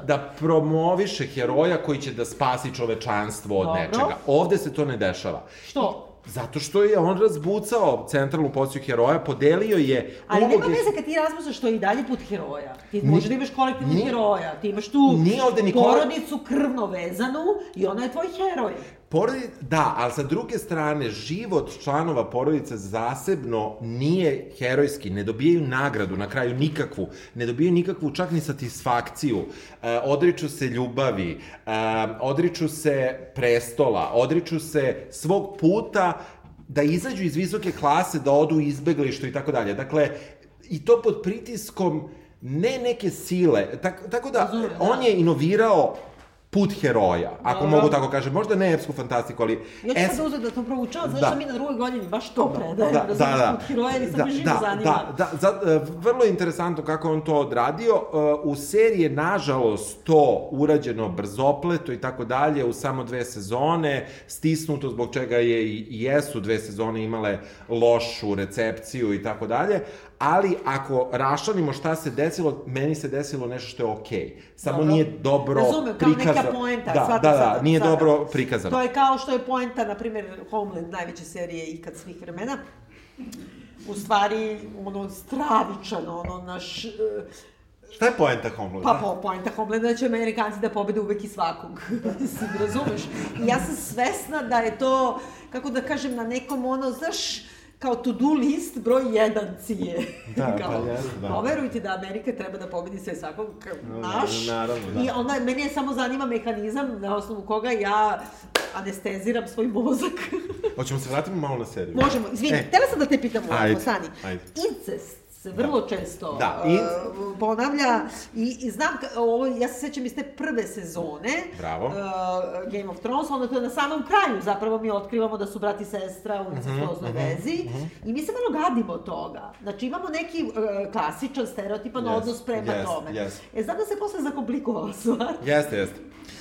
da promoviše heroja koji će da spasi čovečanstvo od Dobro. nečega. Ovde se to ne dešava. Što? Zato što je on razbucao centralnu poziciju heroja, podelio je Ali nema uloge- veze kad ti razmisliš što je i dalje put heroja. Ti možeš da imaš kolektivnog Ni- heroja, ti imaš tu Nije ovde ni kole- porodicu krvno vezanu i ona je tvoj heroj. Porodi, da, ali sa druge strane, život članova porodice zasebno nije herojski, ne dobijaju nagradu na kraju nikakvu, ne dobijaju nikakvu čak ni satisfakciju, e, odriču se ljubavi, e, odriču se prestola, odriču se svog puta da izađu iz visoke klase, da odu u izbeglištu i tako dalje. Dakle, i to pod pritiskom ne neke sile. Tak, tako da, da. on je inovirao put heroja, ako Dobro. mogu tako kažem. Možda ne epsku fantastiku, ali... Ja ću es- sad da uzeti da to proučavam, znaš Da. da mi na drugoj godini baš to predajem, da, da, da, da. put heroja i sad da, me živo da, zanima. Da, da, za, e, vrlo je interesantno kako on to odradio. E, U seriji je, nažalost, to urađeno brzopleto i tako dalje, u samo dve sezone, stisnuto zbog čega je i i jesu dve sezone imale lošu recepciju i tako dalje, ali ako raščlanimo šta se desilo, meni se desilo nešto što je okej. Samo Dobro. nije dobro Razumem, kao neka prikazano. poenta, Da, shvatam da, da, sada, nije sada. dobro prikazano. To je kao što je poenta, na primjer, Homeland, najveće serije ikad svih vremena. U stvari, ono, stravičan, ono, naš... e, Šta je poenta Homelanda? Pa po, poenta Homelanda da će Amerikanci da pobede uvek i svakog. Razumeš? I ja sam svesna da je to, kako da kažem, na nekom ono, znaš, kao to-do list broj jedan cije. Da, kao, pa jeste, da. Poverujte da Amerika treba da pobedi sve svakog, kao, No, naš. naravno, da. I onda, mene je samo zanima mehanizam na osnovu koga ja anesteziram svoj mozak. Hoćemo se vratiti malo na seriju. Možemo, izvini, E. htela sam da te pitam ovako, Sani. ajde. Incest se vrlo često Da, uh, inc- ponavlja i, i znam, ovo, ja se sećam iz te prve sezone Bravo. uh, Game of Thrones, onda to je na samom kraju zapravo mi otkrivamo da su brat i sestra Mhm, u incestuoznoj vezi i mi se malo gadimo toga. Znači imamo neki uh, klasičan, stereotipan Yes, odnos prema yes, tome. yes. E, znam da se posle zakomplikovala stvar. Jeste, jeste.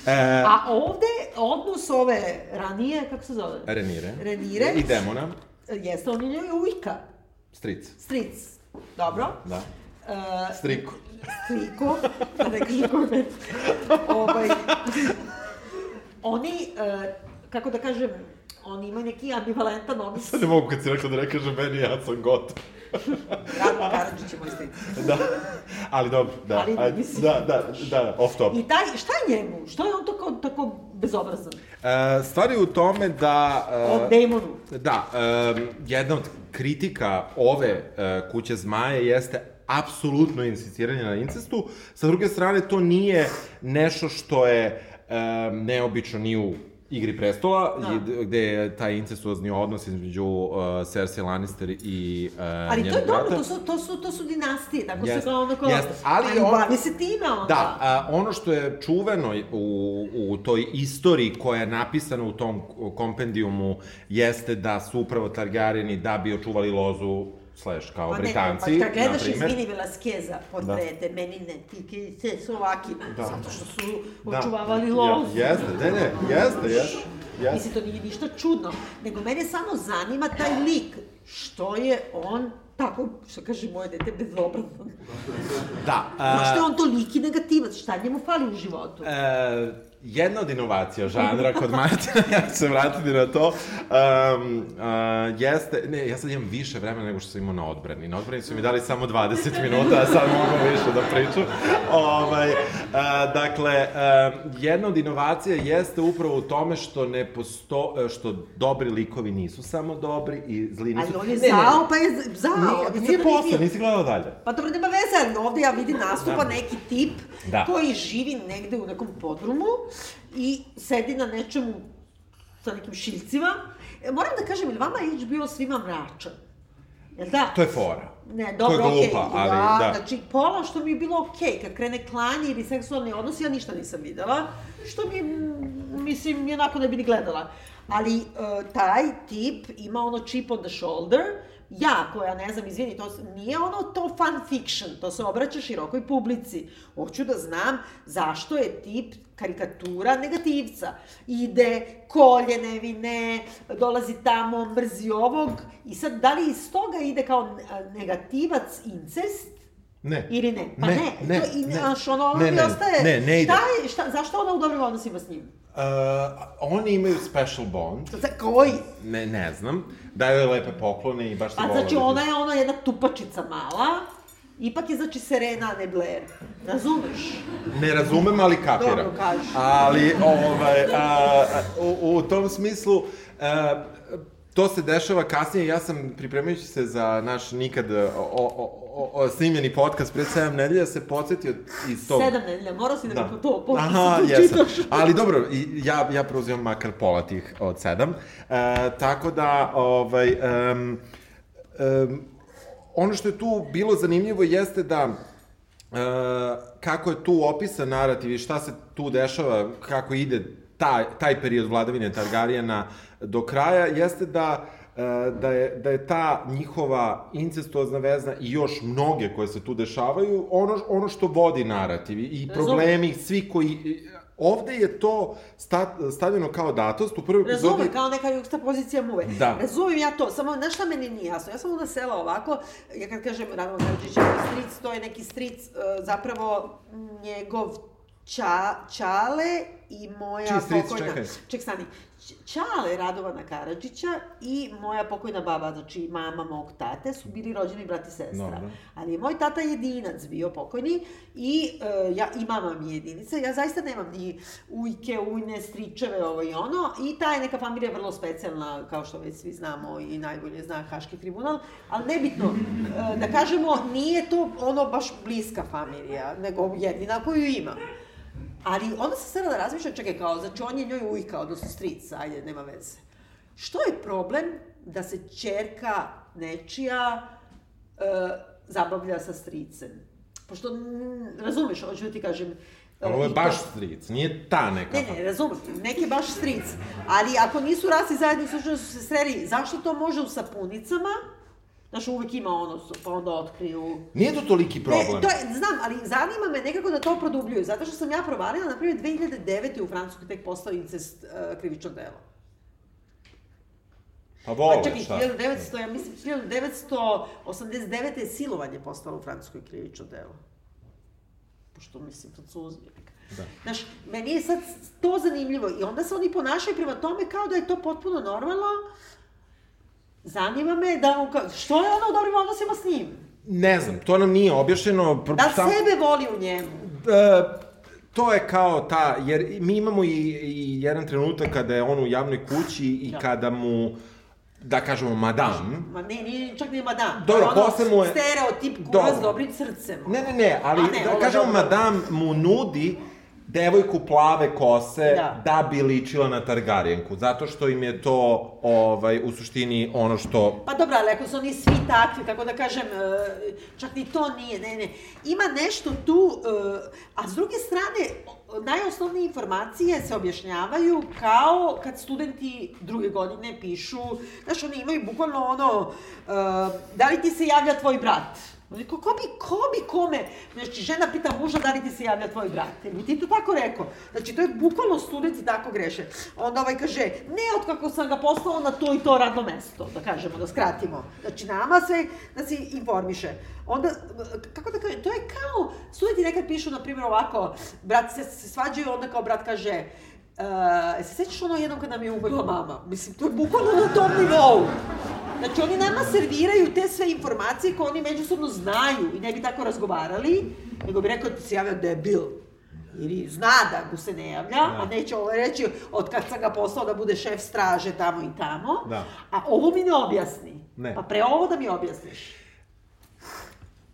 E, A ovde, odnos ove ranije, kako se zove? Renire. Renire. I demona. Jeste, on je njoj ujka. Stric. Stric. Dobro. Da. Uh, Striku. Striku, da ne kažem me... ovaj, oni, uh, kako da kažem, oni imaju neki ambivalentan odnos. Sad ne mogu kad si rekla da ne kažem meni, ja sam gotov. Radno Karadžić je moj stric. da. Ali dobro, da. Ali, ajde, mislim- da, da, da, off top. I taj, šta je njemu? Što je on tako, tako bezobrazan? E, stvar je u tome da... e, O demonu. Da, um, jedna od kritika ove uh, kuće zmaje jeste apsolutno insistiranje na incestu. Sa druge strane, to nije nešto što je um, neobično ni u Igri prestola, Da. gde je taj incestuozni odnos između uh, Cersei Lannister i uh, Ali to je dobro, brata. to su, to su, to su dinastije, tako se Jeste, kao ono kao... jeste, ali ajmo, on- bavi se time onda. Da, a, ono što je čuveno u, u toj istoriji koja je napisana u tom kompendijumu jeste da su upravo Targaryeni da bi očuvali lozu slash kao Pa ne, Britanci, pa kad na gledaš primer. izvini Velasqueza, portrete, meni ne, ti ki se Slovaki, Da. zato što su Da. očuvavali lozu. Ja, jeste, ne, ne, jeste, jeste. jeste. Mislim, to nije ništa čudno, nego mene samo zanima taj lik, što je on tako, što kaže moje dete, bezobrazan. Da. Zašto je on toliki negativac? Šta njemu fali u životu? E, jedna od inovacija žanra kod Martina, ja ću se vratiti na to, um, uh, jeste, ne, ja sad imam više vremena nego što sam imao na odbrani. Na odbrani su mi dali samo 20 minuta, a sad mogu više da pričam. Ovaj, uh, dakle, uh, jedna od inovacija jeste upravo u tome što ne posto, što dobri likovi nisu samo dobri i zli nisu... Ali on je ne, zao, pa je zao. Nije, nije posle, nisi gledao dalje. Pa dobro, nema veze, ovde ja vidim nastupa da. neki tip da. koji živi negde u nekom podrumu i sedi na nečemu sa nekim šiljcima. E, moram da kažem, ili vama je HBO svima mračan? Jel da? To je fora. Ne, dobro, okej. To je glupa, okay. ali da, da. Znači, pola što mi je bilo okej, okay, kad krene klanje ili seksualni odnos, ja ništa nisam videla, što mi, mislim, jednako ne bi ni gledala. Ali uh, taj tip ima ono chip on the shoulder, ja koja ne znam, izvini, to nije ono to fan fiction, to se obraća širokoj publici. Hoću da znam zašto je tip karikatura negativca. Ide, kolje nevine, dolazi tamo, mrzi ovog i sad da li iz toga ide kao negativac incest, Ne. Ili ne? Pa ne, ne. ne, to, i, ne, Znaš, ono, ne, ne, ostaje, ne, ne ide. Šta je, šta, zašto ona u dobrim odnosima s njim? Uh, oni imaju special bond. Za koji? Ne, ne znam. Daju joj lepe poklone i baš se Pa znači ona je ona jedna tupačica mala, ipak je znači Serena, a ne Blair. Razumeš? Ne razumem, ali kapiram. Dobro, kaži. Ali, ovaj, a, u, u tom smislu, a, to se dešava kasnije, ja sam pripremajući se za naš nikad o, o, o, o snimljeni podcast pred 7 nedelja se podsjetio iz tog... Sedam nedelja, morao si da, da. to, pošto Aha, jesam. Ali dobro, ja, ja preuzimam makar pola tih od sedam. E, tako da, ovaj, um, um, ono što je tu bilo zanimljivo jeste da e, kako je tu opisan narativ i šta se tu dešava, kako ide taj, taj period vladavine Targarijena do kraja, jeste da e, da je, da je ta njihova incestuozna veza i još mnoge koje se tu dešavaju, ono, ono što vodi narativ i problemi, svi koji... Ovde je to sta, stavljeno kao datost u prvoj epizodi... Razumem, kao neka jugsta pozicija muve. Da. Razumem ja to, samo, znaš šta meni nije jasno? Ja sam onda sela ovako, ja kad kažem Radovan Karadžić je stric, to je neki stric, uh, zapravo njegov ča, čale i moja Čiji stric, pokojna... čekaj. Ček, stani. Čale Radovana Karadžića i moja pokojna baba, znači mama mog tate, su bili rođeni brat i sestra. Dobro. Ali je moj tata jedinac bio pokojni i uh, ja, i mama mi je jedinica. Ja zaista nemam ni ujke, ujne, stričeve, ovo i ono. I ta je neka familija vrlo specijalna, kao što već svi znamo i najbolje zna Haški tribunal. Ali nebitno, uh, da kažemo, nije to ono baš bliska familija, nego jedina koju ima. Ali onda sam sada da razmišljam, čekaj, kao, znači on je njoj ujka, odnosno stric, ajde, nema veze. Što je problem da se čerka nečija e, zabavlja sa stricem? Pošto, m, razumeš, hoću da ti kažem, e, Ali ovo je baš stric, nije ta neka... Ne, ne, razumem, neki baš stric. Ali ako nisu rasli zajedno, slučajno su se sreli, zašto to može u sapunicama? Znaš, uvek ima ono, pa onda otkriju... Nije to toliki problem. Ne, to je, znam, ali zanima me nekako da to produbljuju, zato što sam ja provalila, na primjer, 2009. u Francuskoj tek postao incest uh, krivično delo. Pa vole, Pa čekaj, šta? 1900, ja mislim, 1989. je silovanje postalo u Francuskoj krivično delo. Pošto, mislim, francuzi. Da. Znaš, meni je sad to zanimljivo i onda se oni ponašaju prema tome kao da je to potpuno normalno. Zanima me da on, ka- što je ono u dobrim odnosima s njim? Ne znam, to nam nije objašnjeno. pr- Da li sam- sebe voli u njemu? E, to je kao ta, jer mi imamo i, i jedan trenutak kada je on u javnoj kući i Da. kada mu, da kažemo, madam, Ma ne, nije čak ni madam. Dobro, ono posle mu je- Stereotip kurac Dobro. dobrim srcem. Ne, ne, ne, ali A ne, da kažemo madam mu nudi devojku plave kose Da. da. bi ličila na Targaryenku, zato što im je to ovaj, u suštini ono što... Pa dobro, ali ako su oni svi takvi, kako da kažem, e, čak ni to nije, ne, ne. Ima nešto tu, e, a s druge strane, najosnovnije informacije se objašnjavaju kao kad studenti druge godine pišu, znaš, oni imaju bukvalno ono, e, da li ti se javlja tvoj brat? Oni ko, ko bi, ko bi kome, znači žena pita muža da li ti se javlja tvoj brat, bi ti to tako rekao. Znači to je bukvalno studenti tako greše. Onda ovaj kaže, ne od kako sam ga poslao na to i to radno mesto, da kažemo, da skratimo. Znači nama se, da se informiše. Onda, kako da kažem, to je kao studenti nekad pišu, na primjer, ovako, brat se, se svađaju, onda kao brat kaže, Uh, se sećaš ono jednom kad nam je umrla mama? Mislim, to je bukvalno na tom nivou. Znači, oni nama serviraju te sve informacije koje oni međusobno znaju i ne bi tako razgovarali, nego bi rekao da se javio debil. Ili zna da mu se ne javlja, da. a neće ovo reći od kad sam ga poslao da bude šef straže tamo i tamo. Da. A ovo mi ne objasni. Ne. Pa pre ovo da mi objasniš.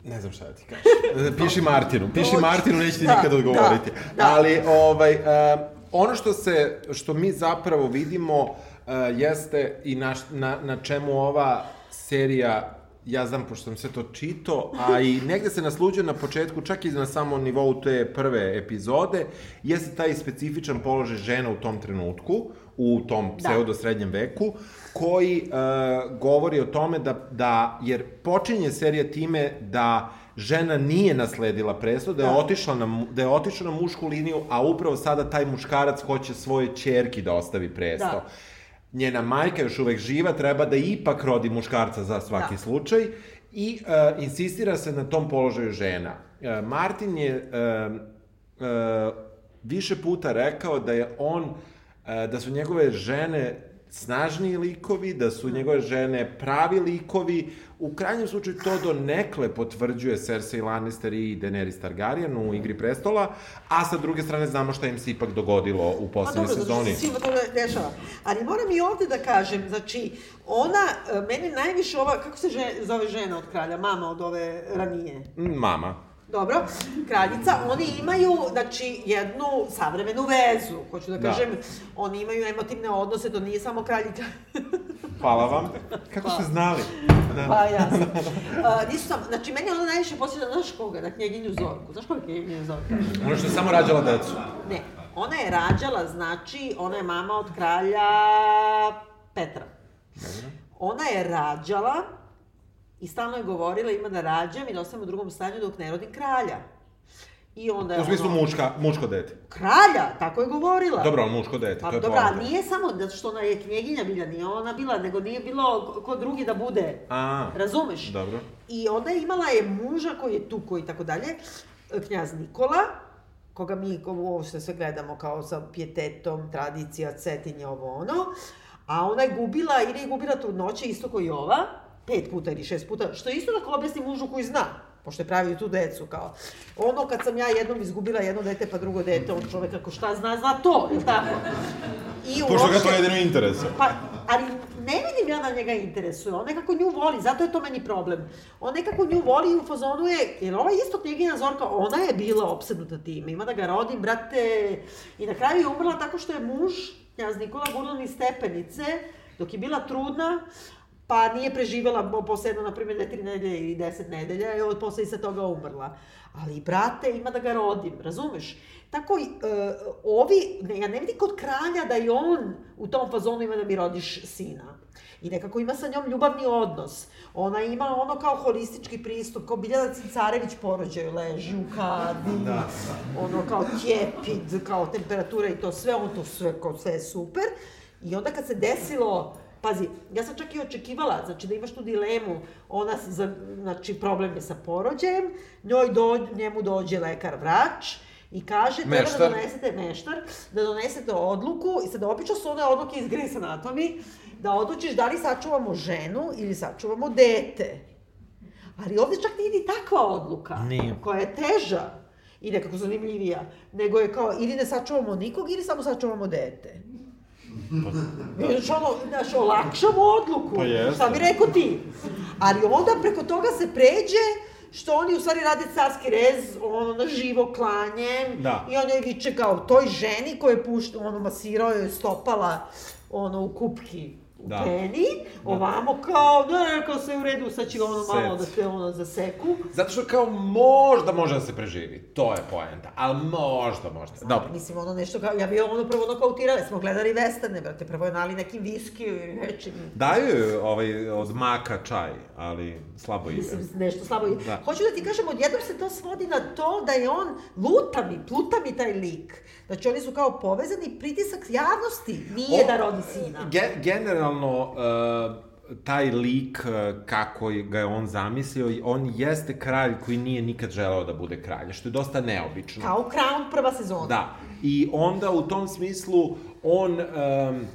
Ne znam šta da ti kažem. piši Martinu, piši. Martinu, neće ti Da, nikad odgovoriti. da, da. Ali, ovaj, uh, ono što se, što mi zapravo vidimo uh, jeste i na, na, na čemu ova serija ja znam, pošto sam sve to čito, a i negde se nasluđuje na početku, čak i na samom nivou te prve epizode, jeste taj specifičan položaj žena u tom trenutku, u tom Da. pseudo-srednjem veku, koji e, govori o tome da, da, jer počinje serija time da žena nije nasledila presto, da je, Da. otišla na, da je otišla na mušku liniju, a upravo sada taj muškarac hoće svoje čerki da ostavi presto. Da. Njena majka još uvek živa, treba da ipak rodi muškarca za svaki Da. slučaj i e, insistira se na tom položaju žena. E, Martin je e, e, više puta rekao da je on, e, da su njegove žene snažniji likovi, da su njegove žene pravi likovi. U krajnjem slučaju to do nekle potvrđuje Cersei Lannister i Daenerys Targaryen u Igri prestola, a sa druge strane znamo šta im se ipak dogodilo u Pa poslednjoj dobro, zato što sezoni. se to dešava. Ali moram i ovde da kažem, znači, ona, e, meni najviše ova, kako se žen, zove žena od kralja, mama od ove ranije? Mm, Mama. Dobro, kraljica, oni imaju, znači, jednu savremenu vezu, hoću da Da. kažem, oni imaju emotivne odnose, to nije samo kraljica. Hvala vam. Kako ste znali? Da. Pa jasno. Uh, nisu sam, znači, meni ona najviše posjeća, znaš koga, na knjeginju Zorku. Znaš koga je knjeginju Zorka? Ono što je samo rađala decu. Ne, ona je rađala, znači, ona je mama od kralja Petra. Ona je rađala i stalno je govorila ima da rađam i da ostajem u drugom stanju dok ne rodim kralja. I onda je U smislu ono, muška, muško dete. Kralja, tako je govorila. Dobro, ali muško dete, Pa to je dobro, a nije samo da što ona je knjeginja bila, nije ona bila, nego nije bilo ko drugi da bude. A, Razumeš? dobro. I onda je imala je muža koji je tu, koji tako dalje, knjaz Nikola, koga mi ovo što sve gledamo kao sa pijetetom, tradicija, cetinje, ovo ono. A ona je gubila, ili je gubila trudnoće isto koji ova, pet puta ili šest puta, što je isto da objasni mužu koji zna, pošto je pravio tu decu, kao. Ono kad sam ja jednom izgubila jedno dete pa drugo dete, on čovek ako šta zna, zna to, je tako? I Pošto ga to jedino interesuje. Pa, ali ne vidim ja da njega interesuje, on nekako nju voli, zato je to meni problem. On nekako nju voli i u fazonu je, jer ova isto knjigina Zorka, ona je bila opsednuta tim, ima da ga rodim, brate, i na kraju je umrla tako što je muž, knjaz Nikola, gurla niz stepenice, dok je bila trudna, pa nije preživela posle jedno, na primjer, ne tri nedelje ili deset nedelja, i od posle i sa toga umrla. Ali, brate, ima da ga rodim, razumeš? Tako, e, ovi, ne, ja ne vidim kod kralja da i on u tom fazonu ima da mi rodiš sina. I nekako ima sa njom ljubavni odnos. Ona ima ono kao holistički pristup, kao Biljana Cincarević porođaju, leži u kadi, Da, ono kao tjepid, kao temperatura i to sve, on to sve, kao sve je super. I onda kad se desilo, pazi, ja sam čak i očekivala, znači da imaš tu dilemu, ona, za, znači problem je sa porođajem, njoj do, njemu dođe lekar vrač, i kaže, treba da Meštar. donesete meštar, da donesete odluku, i sada obično su one odluke iz Grey's Anatomy, da odlučiš da li sačuvamo ženu ili sačuvamo dete. Ali ovde čak nije ni takva odluka. Nije. Koja je teža i nekako zanimljivija. Nego je kao, ili ne sačuvamo nikog, ili samo sačuvamo dete. Znači, ono, znaš, olakšamo odluku. Pa jeste. Šta bi rekao ti? Ali onda preko toga se pređe što oni u stvari rade carski rez, ono, na živo klanje. Da. I on joj viče kao toj ženi koja je pušta, ono, masirao joj stopala, ono, u kupki Da. peni, ovamo kao, ne, kao sve u redu, sad će ga ono malo da te ono zaseku. Zato što kao možda može da se preživi. To je poenta. Ali možda, možda. Dobro. Mislim, ono nešto kao, ja bi ono prvo ono kautirali, smo gledali westerne, brate, prvo je nali nekim viskiju ili nečim. Daju joj ovaj, od maka čaj, ali slabo ide. Mislim, nešto slabo. Da. Da. Hoću da ti kažem, odjednom se to svodi na to da je on, luta mi, pluta mi taj lik. Znači, oni su kao povezani, pritisak javnosti nije O- da rodi sina. Ge generalno, uh, taj lik e, kako ga je on zamislio, on jeste kralj koji nije nikad želeo da bude kralj, što je dosta neobično. Kao Crown prva sezona. Da. I onda u tom smislu on um,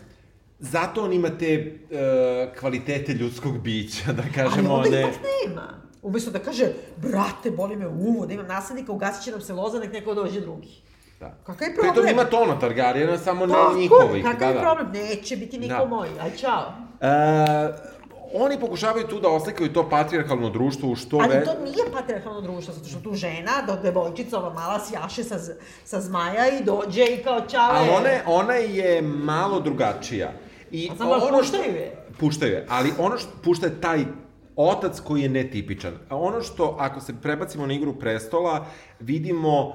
zato on ima te uh, kvalitete ljudskog bića, da kažemo. Ali onda one... ipak nema. Umesto da kaže, brate, boli me uvo, da imam naslednika, ugasit će nam se loza, nek neko dođe drugi. Da. Kakav je problem? Pritom ima tono Targaryena, samo ne njihovih. Kakav da, je da. problem? Neće biti niko Da. moj. Aj, čao. E, oni pokušavaju tu da oslikaju to patrijarhalno društvo u što Ali to nije patriarhalno društvo, zato što tu žena, do devojčica, ova mala sjaše sa, sa zmaja i dođe i kao čale. Ali ona, je- ona je malo drugačija. I A samo ono što- puštaju je. Puštaju je, ali ono što pušta je taj otac koji je netipičan. A ono što, ako se prebacimo na igru prestola, vidimo, uh,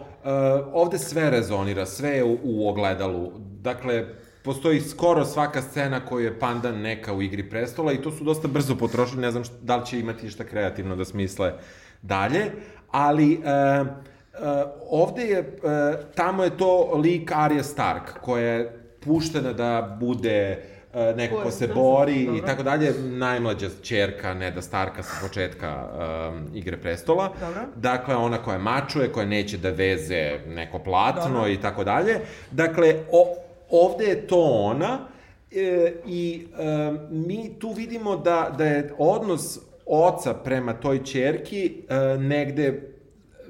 ovde sve rezonira, sve je u, u ogledalu. Dakle, postoji skoro svaka scena koju je pandan neka u igri prestola i to su dosta brzo potrošili, ne znam šta, da li će imati šta kreativno da smisle dalje, ali uh, uh, ovde je, uh, tamo je to lik Arya Stark, koja je puštena da bude uh, neko Ko se bori i tako dalje, najmlađa čerka Neda Starka sa početka um, Igre prestola. Dobro. Dakle, ona koja mačuje, koja neće da veze neko platno i tako dalje. Dakle, o, ovde je to ona e, i e, mi tu vidimo da, da je odnos oca prema toj čerki e, negde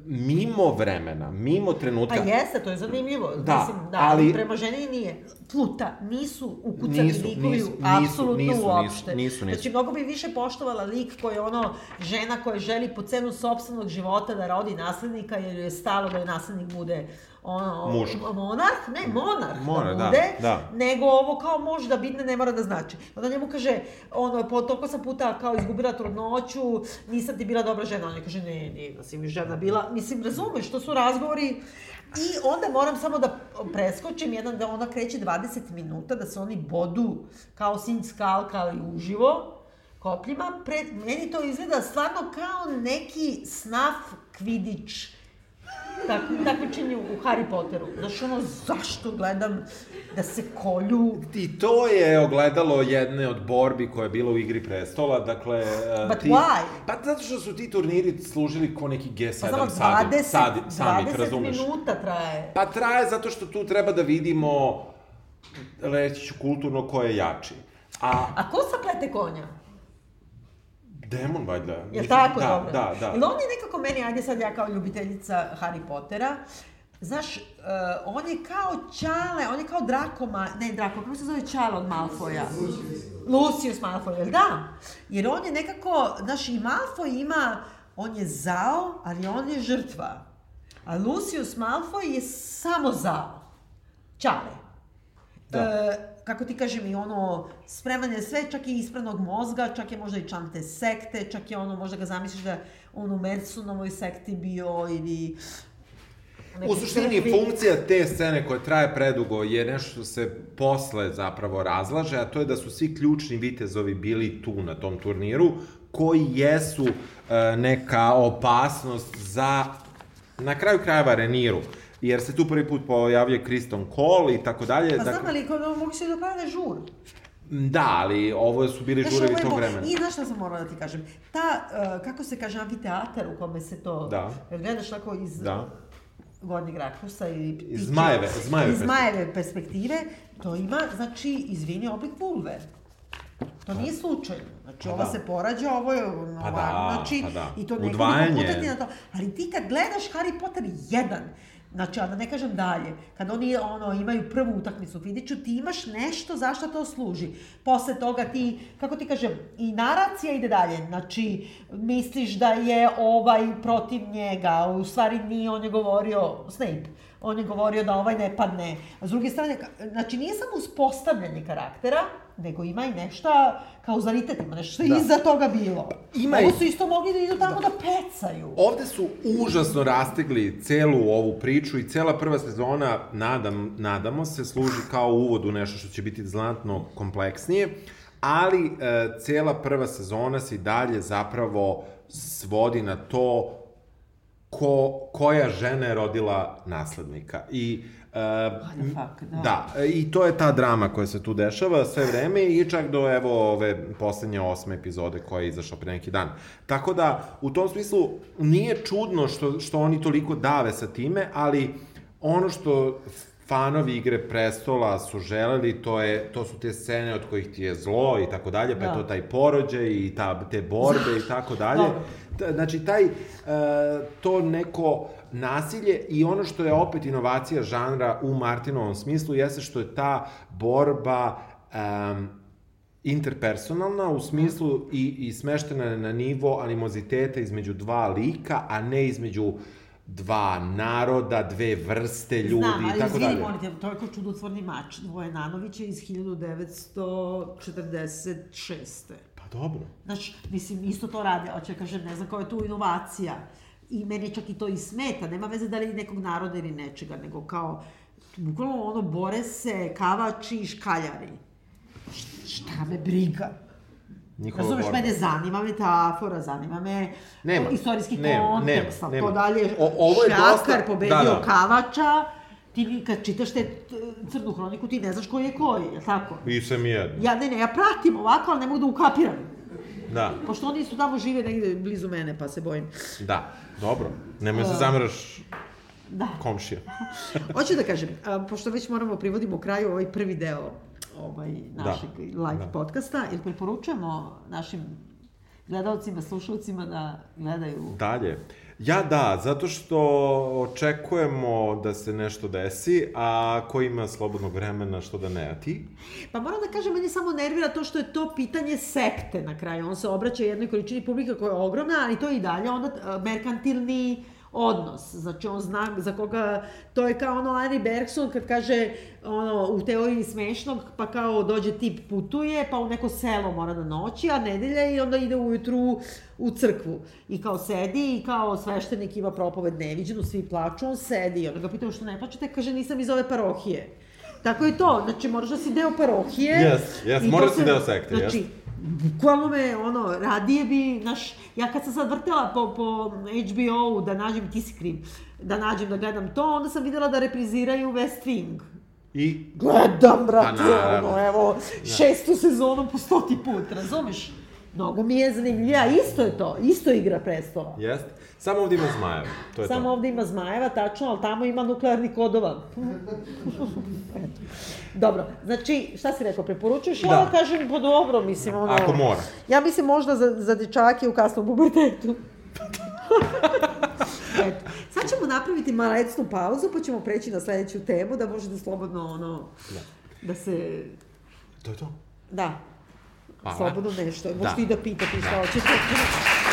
mimo vremena, mimo trenutka. Pa jeste, to je zanimljivo. Da, Mislim, da, ali- prema ženi nije. Pluta, nisu ukucani Nisu, likovi nisu, nisu, apsolutno nisu, nisu, uopšte. nisu, nisu. Znači, mnogo bi više poštovala lik koji je ono, žena koja želi po cenu sopstvenog života da rodi naslednika, jer je stalo da joj naslednik bude ono, Muško. monarh, ne, monarh Monarh, da da, bude, da. nego ovo kao može da bitne ne mora da znači. Onda njemu kaže, ono, po toliko sam puta kao izgubila trudnoću, nisam ti bila dobra žena. On je kaže, ne, nije da si mi žena bila. Mislim, razumeš, to su razgovori. I onda moram samo da preskočim jedan, da ona kreće 20 minuta, da se oni bodu kao sinj skalka, ali uživo, kopljima. Pre, meni to izgleda stvarno kao neki snaf kvidić tak, takmičenje u Harry Potteru. Znaš, ono, zašto gledam da se kolju... I to je ogledalo jedne od borbi koja je bila u igri prestola, dakle... e, But ti, why? Pa zato što su ti turniri služili ko neki G7 Pa znamo, sadi, 20, sadi, summit, 20 razumeš? minuta traje. Pa traje zato što tu treba da vidimo, reći ću kulturno, ko je jači. A A ko saplete konja? Demon, valjda. Jel Mislim, tako, da, dobro? Da, da. Jel on je nekako meni, ajde sad ja kao ljubiteljica Harry Pottera, Znaš, uh, on je kao Čale, on je kao Drakoma, ne Drako, kako se zove Čale od Malfoja? Lucius Malfoy, jel da? Jer on je nekako, znaš, i Malfoy ima, on je zao, ali on je žrtva. A Lucius Malfoy je samo zao. Čale. Da. E, kako ti kažem, i ono, spreman je sve, čak i ispranog mozga, čak je možda i član te sekte, čak je ono, možda ga zamisliš da on u Mersunovoj sekti bio ili... U suštini, funkcija te scene koja traje predugo je nešto što se posle zapravo razlaže, a to je da su svi ključni vitezovi bili tu na tom turniru, koji jesu e, neka opasnost za, na kraju krajeva, Reniru. Jer se tu prvi put pojavljuje Kriston Cole i tako dalje. Pa znam, dakle- ali kod mogu se do kraja žur. Da, ali ovo su bili Znaš, žurevi tog bo- vremena. I znaš šta sam morala da ti kažem? Ta, uh, kako se kaže, amfiteatar u kome se to... Da. Jer gledaš tako iz Da. Gornjeg Rakusa ili... Iz Zmajeve- Zmajeve iz Zmajeve perspektive, to ima, znači, izvini, oblik vulve. To nije slučajno. Znači, Pa ova da. se porađa, ovo je ono, Pa da, znači, pa da. i to nekoliko Udvajanje. puta ti na to. Ali ti kad gledaš Harry Potter 1, Znači, a da ne kažem dalje, kad oni ono, imaju prvu utakmicu u Fidiću, ti imaš nešto zašto to služi. Posle toga ti, kako ti kažem, i naracija ide dalje. Znači, misliš da je ovaj protiv njega, u stvari nije, on je govorio, Snape, on je govorio da ovaj ne padne. A s druge strane, znači nije samo uspostavljanje karaktera, nego ima i nešto, kauzalitet, ima nešto što je Da. iza toga bilo. Ima Ovo su isto mogli da idu tamo da, pecaju. Ovde su užasno rastegli celu ovu priču i cela prva sezona, nadam, nadamo se, služi kao uvod u nešto što će biti znatno kompleksnije, ali e, cela prva sezona se i dalje zapravo svodi na to ko, koja žena je rodila naslednika. I Uh, fuck, da. da, i to je ta drama koja se tu dešava sve vreme i čak do evo ove poslednje osme epizode koja je izašla pre neki dan. Tako da, u tom smislu, nije čudno što, što oni toliko dave sa time, ali ono što fanovi igre prestola su želeli, to, je, to su te scene od kojih ti je zlo i tako dalje, pa je Da. to taj porođaj i ta, te borbe i tako dalje. Znači, taj, e, to neko nasilje i ono što je opet inovacija žanra u Martinovom smislu jeste što je ta borba em, interpersonalna u smislu i, i smeštena na nivo animoziteta između dva lika, a ne između dva naroda, dve vrste ljudi Znam, i ali tako izvini, dalje. molim te, to je čudotvorni mač Dvoje Nanovića iz 1946. Pa dobro. Znači, mislim, isto to rade, hoće da kažem, ne znam koja je tu inovacija. I meni čak i to i smeta, nema veze da li nekog naroda ili nečega, nego kao, bukvalno ono, bore se kavači i škaljari. Šta me briga? Njihova Razumeš, borba. mene zanima metafora, zanima me Nema, istorijski nema, kontekst, nema, nema. to dalje O- ovo je šljakar dosta- pobedio da, da. kavača, ti kad čitaš te crnu hroniku, ti ne znaš koji je koji, je tako? I sam i jedno. Ja, ne, ne, ja pratim ovako, ali ne mogu da ukapiram. Da, Pošto oni su tamo žive negde blizu mene, pa se bojim. da, dobro. Nemoj se zameraš Da. komšija. Hoću da kažem, pošto već moramo privodimo kraju ovaj prvi deo ovaj, našeg live da. podcasta, jer preporučujemo našim gledalcima, slušalcima da gledaju Dalje. Ja da, zato što očekujemo da se nešto desi, a ko ima slobodnog vremena što da ne, a ti? Pa moram da kažem, meni samo nervira to što je to pitanje sekte na kraju. On se obraća jednoj količini publika koja je ogromna, ali to je i dalje onda e, merkantilni odnos. Znači, on zna za koga, to je kao ono Annie Bergson kad kaže ono, u teoriji smešnog, pa kao dođe tip putuje, pa u neko selo mora da noći, a nedelja i onda ide ujutru u crkvu. I kao sedi i kao sveštenik ima propoved neviđenu, svi plaču, on sedi i onda ga pitaju što ne plačete, kaže nisam iz ove parohije. Tako je to, znači moraš da si deo parohije. Jes, jes, moraš da si deo sekte, Znači, jes. Bukvalno me, ono, radije bi, naš, ja kad sam sad vrtela po, po HBO-u da nađem, ti si kriv, da nađem da gledam to, onda sam videla da repriziraju West Wing. I Gledam, brate, Pa ono, evo, šestu sezonu po stoti put, razumeš? Mnogo mi je zanimljivo, ja, isto je to, isto je igra prestola. jest. Samo ovdje ima zmajeva. To je Samo to. ovde ima zmajeva, tačno, ali tamo ima nuklearni kodova. Eto. Dobro, znači, šta si rekao, preporučuješ Da. ovo, kažem, pa dobro, mislim, ono... Ako mora. Ja mislim možda za, za dečake u kasnom pubertetu. Eto. Sad ćemo napraviti malecnu pauzu, pa ćemo preći na sledeću temu, da možete slobodno, ono, Da. da se... To je to. Da, Hvala. slobodno nešto. Možete Da. i da pitate šta hoćete.